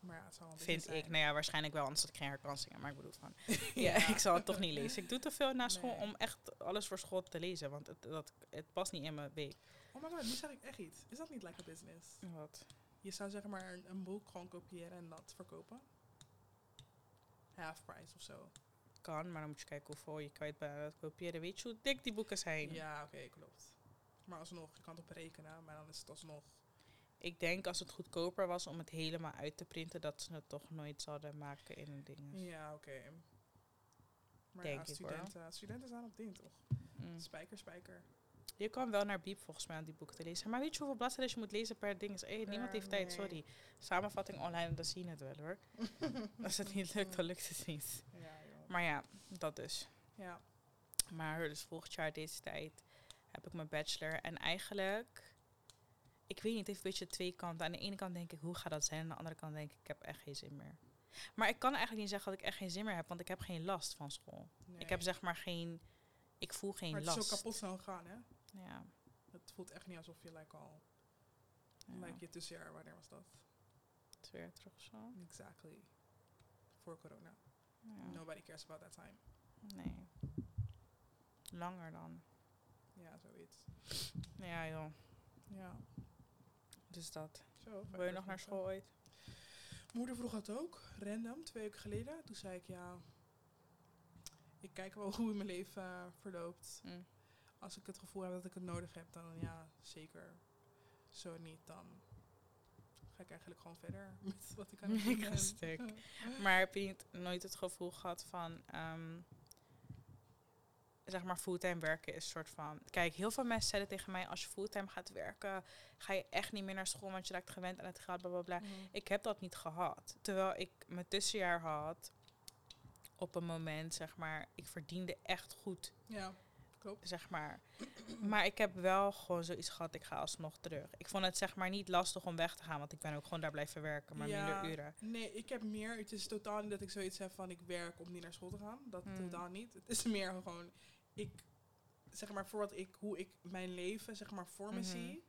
A: Maar ja, het een
B: Vind ik. Nou ja, waarschijnlijk wel, anders had ik geen herkansingen. Maar ik bedoel van, ja, ik zal het toch niet lezen. Ik doe te veel na school
A: Nee.
B: om echt alles voor school te lezen. Want het, dat, het past niet in mijn week.
A: Oh my god, nu zeg ik echt iets. Is dat niet like a business?
B: Wat?
A: Je zou zeg maar een, een boek gewoon kopiëren en dat verkopen? Half price of zo.
B: Kan, maar dan moet je kijken hoeveel je kwijt bent kopiëren. Weet je hoe dik die boeken zijn?
A: Ja, oké, klopt. Maar alsnog, je kan het op rekenen, maar dan is het alsnog.
B: Ik denk als het goedkoper was om het helemaal uit te printen, dat ze het toch nooit zouden maken in een ding.
A: Ja, oké. Maar
B: Denk
A: ja,
B: ik, hoor.
A: studenten, studenten zijn op ding toch?
B: Mm.
A: Spijker, spijker.
B: Je kan wel naar Biep volgens mij om die boeken te lezen. Maar weet je hoeveel bladzijden je moet lezen per ding? Is, eh, niemand
A: Ja,
B: heeft tijd, sorry. Samenvatting online, dan zie je het wel hoor. Als het niet lukt, dan lukt het niet.
A: Ja.
B: Maar ja, dat dus.
A: Ja.
B: Maar dus volgend jaar deze tijd heb ik mijn bachelor. En eigenlijk, ik weet niet, het heeft een beetje twee kanten. Aan de ene kant denk ik, hoe gaat dat zijn? Aan de andere kant denk ik, ik heb echt geen zin meer. Maar ik kan eigenlijk niet zeggen dat ik echt geen zin meer heb, want ik heb geen last van school.
A: Nee.
B: Ik heb zeg maar geen, ik voel geen
A: maar het is
B: last.
A: zo kapot snel gegaan, hè?
B: Ja,
A: Het voelt echt niet alsof je like, al...
B: ja.
A: Like je tussenjaar, wanneer was dat?
B: is weer terug zo.
A: Exactly. Voor corona.
B: Ja.
A: Nobody cares about that time.
B: Nee. Langer dan.
A: Ja, zoiets.
B: Ja joh,
A: Ja.
B: Dus dat.
A: Zo,
B: Wil je nog naar school ooit?
A: Moeder vroeg het ook, random, twee weken geleden. Toen zei ik, ja, ik kijk wel hoe mijn leven eh, verloopt.
B: Mm.
A: Als ik het gevoel heb dat ik het nodig heb, dan ja, zeker. Zo niet, dan ga ik eigenlijk gewoon verder met wat ik aan het doen ben.
B: Maar heb je niet, nooit het gevoel gehad van, ehm, zeg maar, fulltime werken is een soort van... Kijk, heel veel mensen zeiden tegen mij, als je fulltime gaat werken, ga je echt niet meer naar school, want je raakt gewend aan het geld, bla bla bla.
A: Mhm.
B: Ik heb dat niet gehad. Terwijl ik mijn tussenjaar had, op een moment, zeg maar, ik verdiende echt goed,
A: Ja, klopt.
B: zeg maar. Maar ik heb wel gewoon zoiets gehad, ik ga alsnog terug. Ik vond het, zeg maar, niet lastig om weg te gaan, want ik ben ook gewoon daar blijven werken, maar
A: Ja,
B: minder uren.
A: Nee, ik heb meer. Het is totaal niet dat ik zoiets heb van ik werk om niet naar school te gaan. Dat
B: Hmm.
A: totaal niet. Het is meer gewoon, ik, zeg maar, voor wat ik, hoe ik mijn leven, zeg maar, voor me
B: Mhm.
A: zie,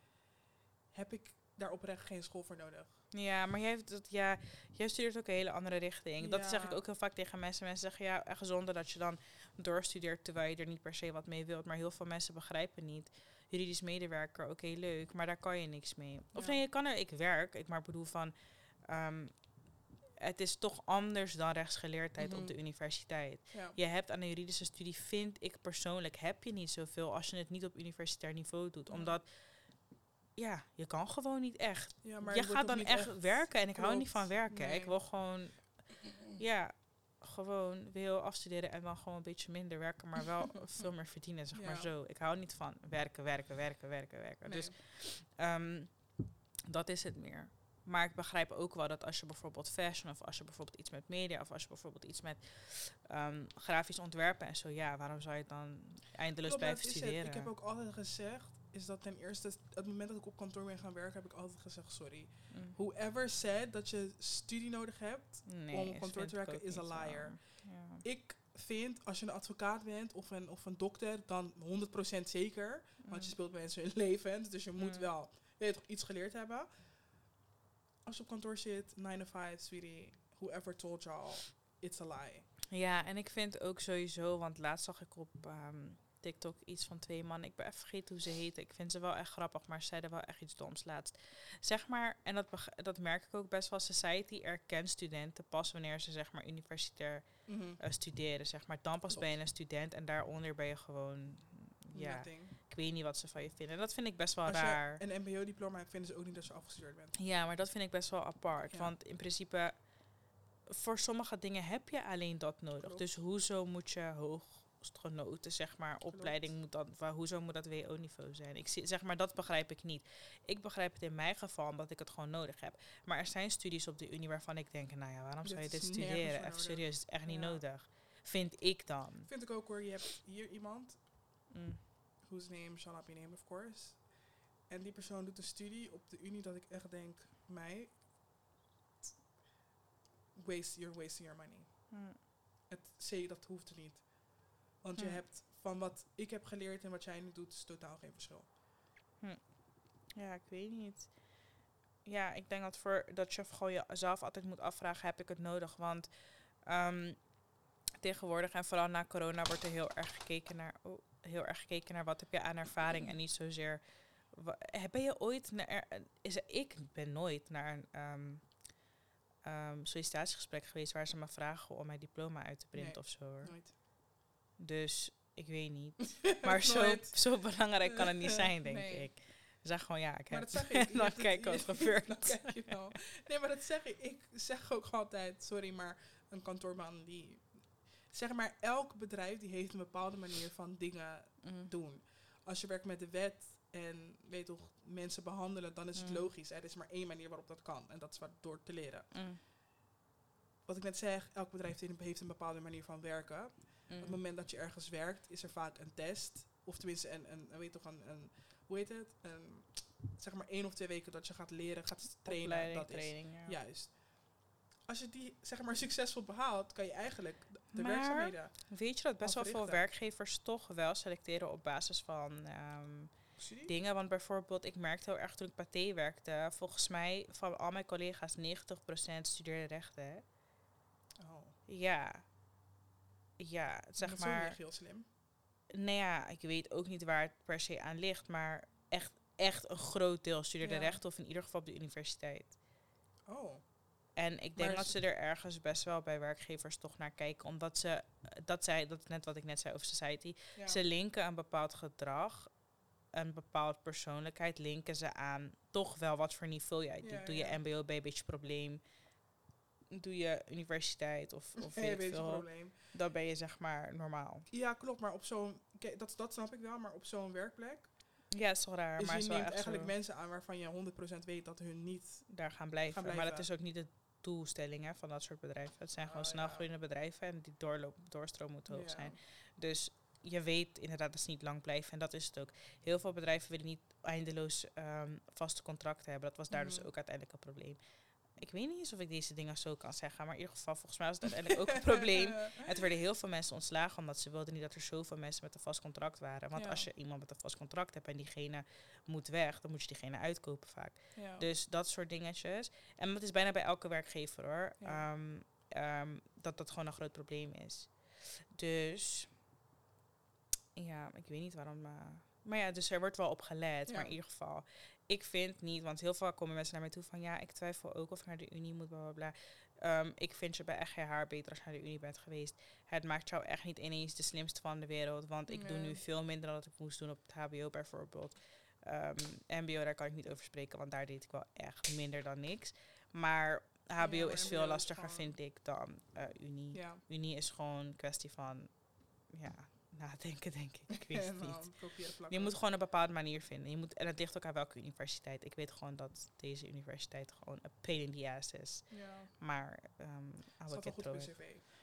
A: heb ik daar oprecht geen school voor nodig.
B: Ja, maar jij, heeft dat, ja, jij studeert ook een hele andere richting. Dat zeg ik ook heel vaak tegen mensen. Mensen zeggen, ja, gezonder dat je dan doorstudeert terwijl je er niet per se wat mee wilt. Maar heel veel mensen begrijpen niet. Juridisch medewerker, oké, leuk, maar daar kan je niks mee. Of
A: Ja.
B: nee, je kan er, ik werk, ik maar bedoel van, ehm, het is toch anders dan rechtsgeleerdheid
A: Mhm.
B: op de universiteit.
A: Ja.
B: Je hebt aan de juridische studie, vind ik persoonlijk, heb je niet zoveel als je het niet op universitair niveau doet.
A: Ja.
B: Omdat ja, je kan gewoon niet echt.
A: Ja, maar
B: je gaat dan echt, werken en ik hou niet van werken.
A: Nee.
B: Ik wil gewoon, ja, gewoon wil afstuderen en dan gewoon een beetje minder werken, maar wel veel meer verdienen, zeg maar zo. Ik hou niet van werken, werken, werken, werken, werken.
A: Nee.
B: Dus Ehm, dat is het meer. Maar ik begrijp ook wel dat als je bijvoorbeeld fashion of als je bijvoorbeeld iets met media of als je bijvoorbeeld iets met ehm, grafisch ontwerpen en zo, ja, waarom zou je het dan eindeloos blijven
A: het.
B: studeren?
A: Ik heb ook altijd gezegd, is dat ten eerste, het moment dat ik op kantoor ben gaan werken, heb ik altijd gezegd, sorry.
B: Mm.
A: Whoever said dat je studie nodig hebt,
B: Nee,
A: om op kantoor te werken is a liar.
B: Ja.
A: ik vind, als je een advocaat bent of een, of een dokter, dan 100% zeker. Want je
B: Mm.
A: speelt mensen hun leven, dus je moet
B: Mm.
A: wel je toch, iets geleerd hebben. Als je op kantoor zit, 9 to 5, sweetie, whoever told y'all, it's a lie.
B: Ja, en ik vind ook sowieso, want laatst zag ik op ehm, TikTok iets van twee mannen. Ik ben even vergeten hoe ze heten. Ik vind ze wel echt grappig, maar ze zeiden wel echt iets doms laatst. Zeg maar, en dat, dat merk ik ook best wel, society erkent studenten pas wanneer ze zeg maar universitair
A: Mhm.
B: eh, studeren. Zeg maar. Dan pas ben je een student en daaronder ben je gewoon, ja,
A: Nothing.
B: Ik weet niet wat ze van je vinden. En dat vind ik best wel
A: Als
B: raar.
A: je een mbo-diploma hebt, vinden ze ook niet dat je afgestudeerd bent.
B: Ja, maar dat vind ik best wel apart.
A: Ja.
B: Want in principe, voor sommige dingen heb je alleen dat nodig.
A: Klopt.
B: Dus hoezo moet je hoogstgenoten, zeg maar, opleiding moet dat, wa- hoezo moet dat WO-niveau zijn? Ik zie, zeg maar, dat begrijp ik niet. Ik begrijp het in mijn geval omdat ik het gewoon nodig heb. Maar er zijn studies op de unie waarvan ik denk, nou ja, waarom zou je dit studeren? Even serieus, het is echt niet nodig. Vind ik dan.
A: Vind ik ook hoor, je hebt hier iemand,
B: Mm.
A: Whose name shall not be named of course. En die persoon doet een studie op de unie dat ik echt denk, mij, waste, you're wasting your money.
B: Mm.
A: Het C, dat hoeft er niet. Want je
B: Hm.
A: hebt van wat ik heb geleerd en wat jij nu doet, is totaal geen verschil.
B: Ja, ik weet niet. Ja, ik denk dat, voor, dat je gewoon jezelf altijd moet afvragen, heb ik het nodig? Want ehm, tegenwoordig en vooral na corona wordt er heel erg gekeken naar, oh, heel erg gekeken naar wat heb je aan ervaring en niet zozeer... heb je ooit naar... er- Is er, ik ben nooit naar een ehm, ehm, sollicitatiegesprek geweest waar ze me vragen om mijn diploma uit te printen
A: Nee.
B: of zo. Hoor.
A: Nooit.
B: Dus ik weet niet. Maar zo, zo belangrijk kan het niet zijn, denk
A: Nee.
B: ik. Zeg gewoon ja, ik
A: Maar
B: heb.
A: dat zeg ik.
B: Dan kijk wat gebeurt.
A: Dan kijk je wel. Nee, maar dat zeg ik. Ik zeg ook altijd, sorry, maar een kantoorman die... Zeg maar, elk bedrijf die heeft een bepaalde manier van dingen
B: Mm.
A: doen. Als je werkt met de wet en weet toch, mensen behandelen, dan is het
B: Mm.
A: logisch. Er is maar één manier waarop dat kan. En dat is wat door te leren.
B: Mm.
A: Wat ik net zeg, elk bedrijf heeft een- bepaalde manier van werken. Op het moment dat je ergens werkt, is er vaak een test. Of tenminste, een, een, weet toch, een, een, hoe heet het? Een, zeg maar één of twee weken dat je gaat leren, gaat trainen.
B: Opleiding,
A: dat
B: training, ja.
A: is juist. Als je die, zeg maar, succesvol behaalt, kan je eigenlijk de-
B: Maar-
A: werkzaamheden...
B: Weet je dat best wel veel werkgevers toch wel selecteren op basis van ehm, dingen? Want bijvoorbeeld, ik merkte heel erg toen ik Pathé werkte, volgens mij van al mijn collega's 90% studeerde rechten.
A: Oh,
B: Ja. Ja, zeg
A: dat is niet
B: maar.
A: heel slim.
B: Nou ja, ik weet ook niet waar het per se aan ligt, maar echt, echt een groot deel studeerde
A: Ja.
B: rechten of in ieder geval op de universiteit.
A: Oh,
B: En ik denk
A: Maar
B: dat ze er ergens best wel bij werkgevers toch naar kijken. Omdat ze, dat zei, dat is net wat ik net zei over society.
A: ja.
B: Ze linken een bepaald gedrag, een bepaald persoonlijkheid, linken ze aan toch wel wat voor niveau jij doet. Doe je
A: ja.
B: mbo, beetje probleem. Doe je universiteit of, of weet
A: je
B: veel.
A: probleem.
B: Dan ben je zeg maar normaal.
A: Ja, klopt, maar op zo'n... Dat, dat snap ik wel, maar op zo'n werkplek...
B: Ja, het is raar, maar
A: je
B: het
A: neemt eigenlijk
B: zo.
A: mensen aan waarvan je 100% weet dat hun niet...
B: daar gaan blijven.
A: gaan
B: Maar dat
A: blijven.
B: is ook niet de doelstelling hè, van dat soort bedrijven. Het zijn gewoon
A: Oh,
B: snel
A: ja.
B: groeiende bedrijven en die doorloop, doorstroom moet hoog
A: Ja.
B: zijn. Dus je weet inderdaad dat ze niet lang blijven en dat is het ook. Heel veel bedrijven willen niet eindeloos ehm, vaste contracten hebben. Dat was daar dus
A: Mhm.
B: ook uiteindelijk een probleem. Ik weet niet eens of ik deze dingen zo kan zeggen, maar in ieder geval, volgens mij was het uiteindelijk ook een probleem. Het werden heel veel mensen ontslagen omdat ze wilden niet dat er zoveel mensen met een vast contract waren. Want
A: Ja.
B: als je iemand met een vast contract hebt en diegene moet weg, dan moet je diegene uitkopen vaak.
A: Ja.
B: Dus dat soort dingetjes. En dat is bijna bij elke werkgever hoor.
A: Ja.
B: Ehm, ehm, dat dat gewoon een groot probleem is. Dus ja, ik weet niet waarom. eh, maar ja, dus er wordt wel op gelet.
A: Ja.
B: Maar in ieder geval, ik vind niet, want heel vaak komen mensen naar mij toe van ja, ik twijfel ook of ik naar de Unie moet, bla bla bla. Ehm, ik vind je bij echt geen haar beter als je naar de Unie bent geweest. Het maakt jou echt niet ineens de slimste van de wereld. Want ik doe nu veel minder dan dat ik moest doen op het HBO bijvoorbeeld. Ehm, MBO, daar kan ik niet over spreken, want daar deed ik wel echt minder dan niks. Maar HBO
A: Ja,
B: is veel lastiger, vind ik, dan eh, Unie.
A: Ja.
B: Unie is gewoon een kwestie van, ja, nadenken, denk ik. Ik weet het niet. Je moet gewoon een bepaalde manier vinden. Je moet, en het ligt ook aan welke universiteit. Ik weet gewoon dat deze universiteit gewoon een pain in the ass is.
A: Ja.
B: Maar, um,
A: Staat wel goed.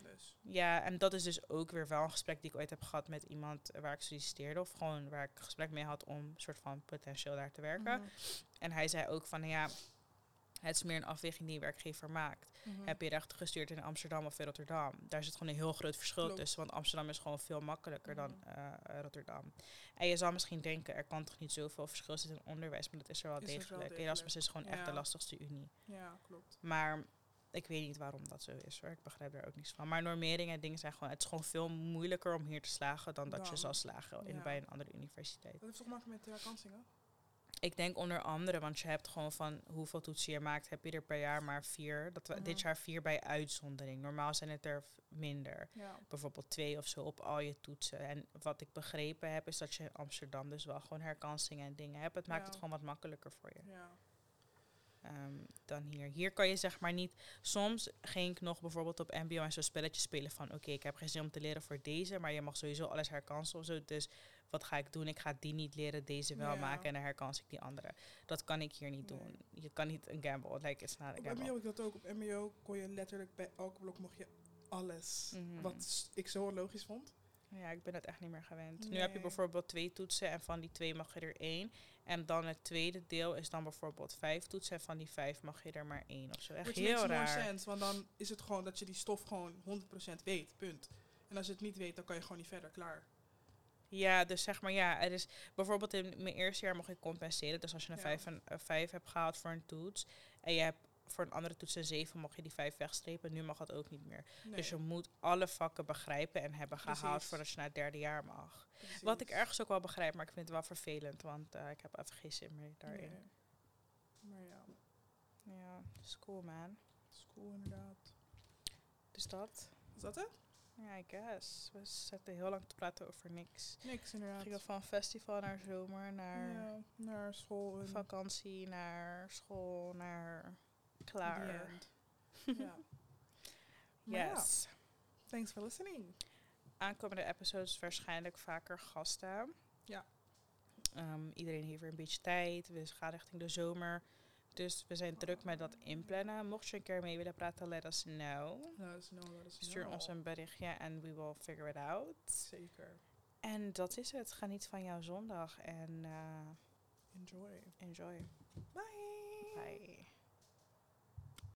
A: Dus.
B: ja, en dat is dus ook weer wel een gesprek die ik ooit heb gehad met iemand waar ik solliciteerde. Of gewoon waar ik een gesprek mee had om een soort van potentieel daar te werken. En hij zei ook van, ja, het is meer een afweging die een werkgever maakt.
A: Mhm.
B: Heb je recht gestuurd in Amsterdam of in Rotterdam? Daar zit gewoon een heel groot verschil
A: Klopt.
B: tussen. Want Amsterdam is gewoon veel makkelijker dan
A: Mhm.
B: eh, eh, Rotterdam. En je zal misschien denken, er kan toch niet zoveel verschil zitten in onderwijs. Maar dat is er wel
A: Is wel
B: degelijk. Erasmus is gewoon echt de lastigste unie.
A: Ja, klopt.
B: Maar ik weet niet waarom dat zo is hoor. Ik begrijp daar ook niets van. Maar normeringen en dingen zijn gewoon... Het is gewoon veel moeilijker om hier te slagen dan dat je zal slagen in,
A: Ja.
B: bij een andere universiteit.
A: Dat heeft toch maken met de herkansingen?
B: Ik denk onder andere, want je hebt gewoon van hoeveel toetsen je maakt, heb je er per jaar maar vier. Dat we
A: Mhm.
B: dit jaar vier bij uitzondering. Normaal zijn het er minder.
A: Ja.
B: Bijvoorbeeld twee of zo op al je toetsen. En wat ik begrepen heb, is dat je in Amsterdam dus wel gewoon herkansingen en dingen hebt. Het maakt
A: Ja.
B: het gewoon wat makkelijker voor je.
A: Ja.
B: Ehm, dan hier. Hier kan je zeg maar niet. Soms ging ik nog bijvoorbeeld op MBO en zo'n spelletje spelen van oké, ik heb geen zin om te leren voor deze, maar je mag sowieso alles herkansen of zo. Dus wat ga ik doen? Ik ga die niet leren, deze wel
A: Ja.
B: maken en dan herkans ik die andere. Dat kan ik hier niet
A: Nee.
B: doen. Je kan niet een gamble. Like, it's not a
A: Op
B: gamble.
A: MBO ik dat ook. Op MBO kon je letterlijk bij elke blok mocht je alles.
B: Mhm.
A: Wat ik zo logisch vond.
B: Ja, ik ben het echt niet meer gewend. Nu heb je bijvoorbeeld twee toetsen en van die twee mag je er één. En dan het tweede deel is dan bijvoorbeeld vijf toetsen en van die vijf mag je er maar één of zo. Echt
A: Which
B: heel raar.
A: sense, want dan is het gewoon dat je die stof gewoon 100% weet, punt. En als je het niet weet, dan kan je gewoon niet verder, klaar.
B: Ja, dus zeg maar ja, er is bijvoorbeeld in mijn eerste jaar mocht ik compenseren. Dus als je een
A: Ja.
B: vijf, en, een vijf hebt gehaald voor een toets en je hebt voor een andere toets een zeven, mocht je die vijf wegstrepen. Nu mag dat ook niet meer.
A: Nee,
B: Dus je moet alle vakken begrijpen en hebben gehaald voordat je naar het derde jaar mag.
A: precies.
B: Wat ik ergens ook wel begrijp, maar ik vind het wel vervelend, want eh, ik heb even geen zin meer daarin.
A: Nee. Maar ja,
B: Ja, school man.
A: school inderdaad.
B: Dus dat.
A: Is dat het?
B: Ja, I guess. We zitten heel lang te praten over niks.
A: Niks inderdaad.
B: gingen van festival naar zomer, naar
A: ja, naar school. en
B: vakantie, naar school, naar klaar.
A: ja.
B: Yes.
A: thanks for listening.
B: Aankomende episodes waarschijnlijk vaker gasten.
A: Ja.
B: Ehm, iedereen heeft weer een beetje tijd. We gaan richting de zomer. Dus we zijn druk met dat inplannen. Mocht je een keer mee willen praten, let us know.
A: Let us know, let us
B: Stuur
A: know.
B: ons een berichtje en we will figure it out.
A: Zeker.
B: En dat is het. Geniet van jouw zondag en eh,
A: Enjoy.
B: enjoy.
A: Bye.
B: Bye.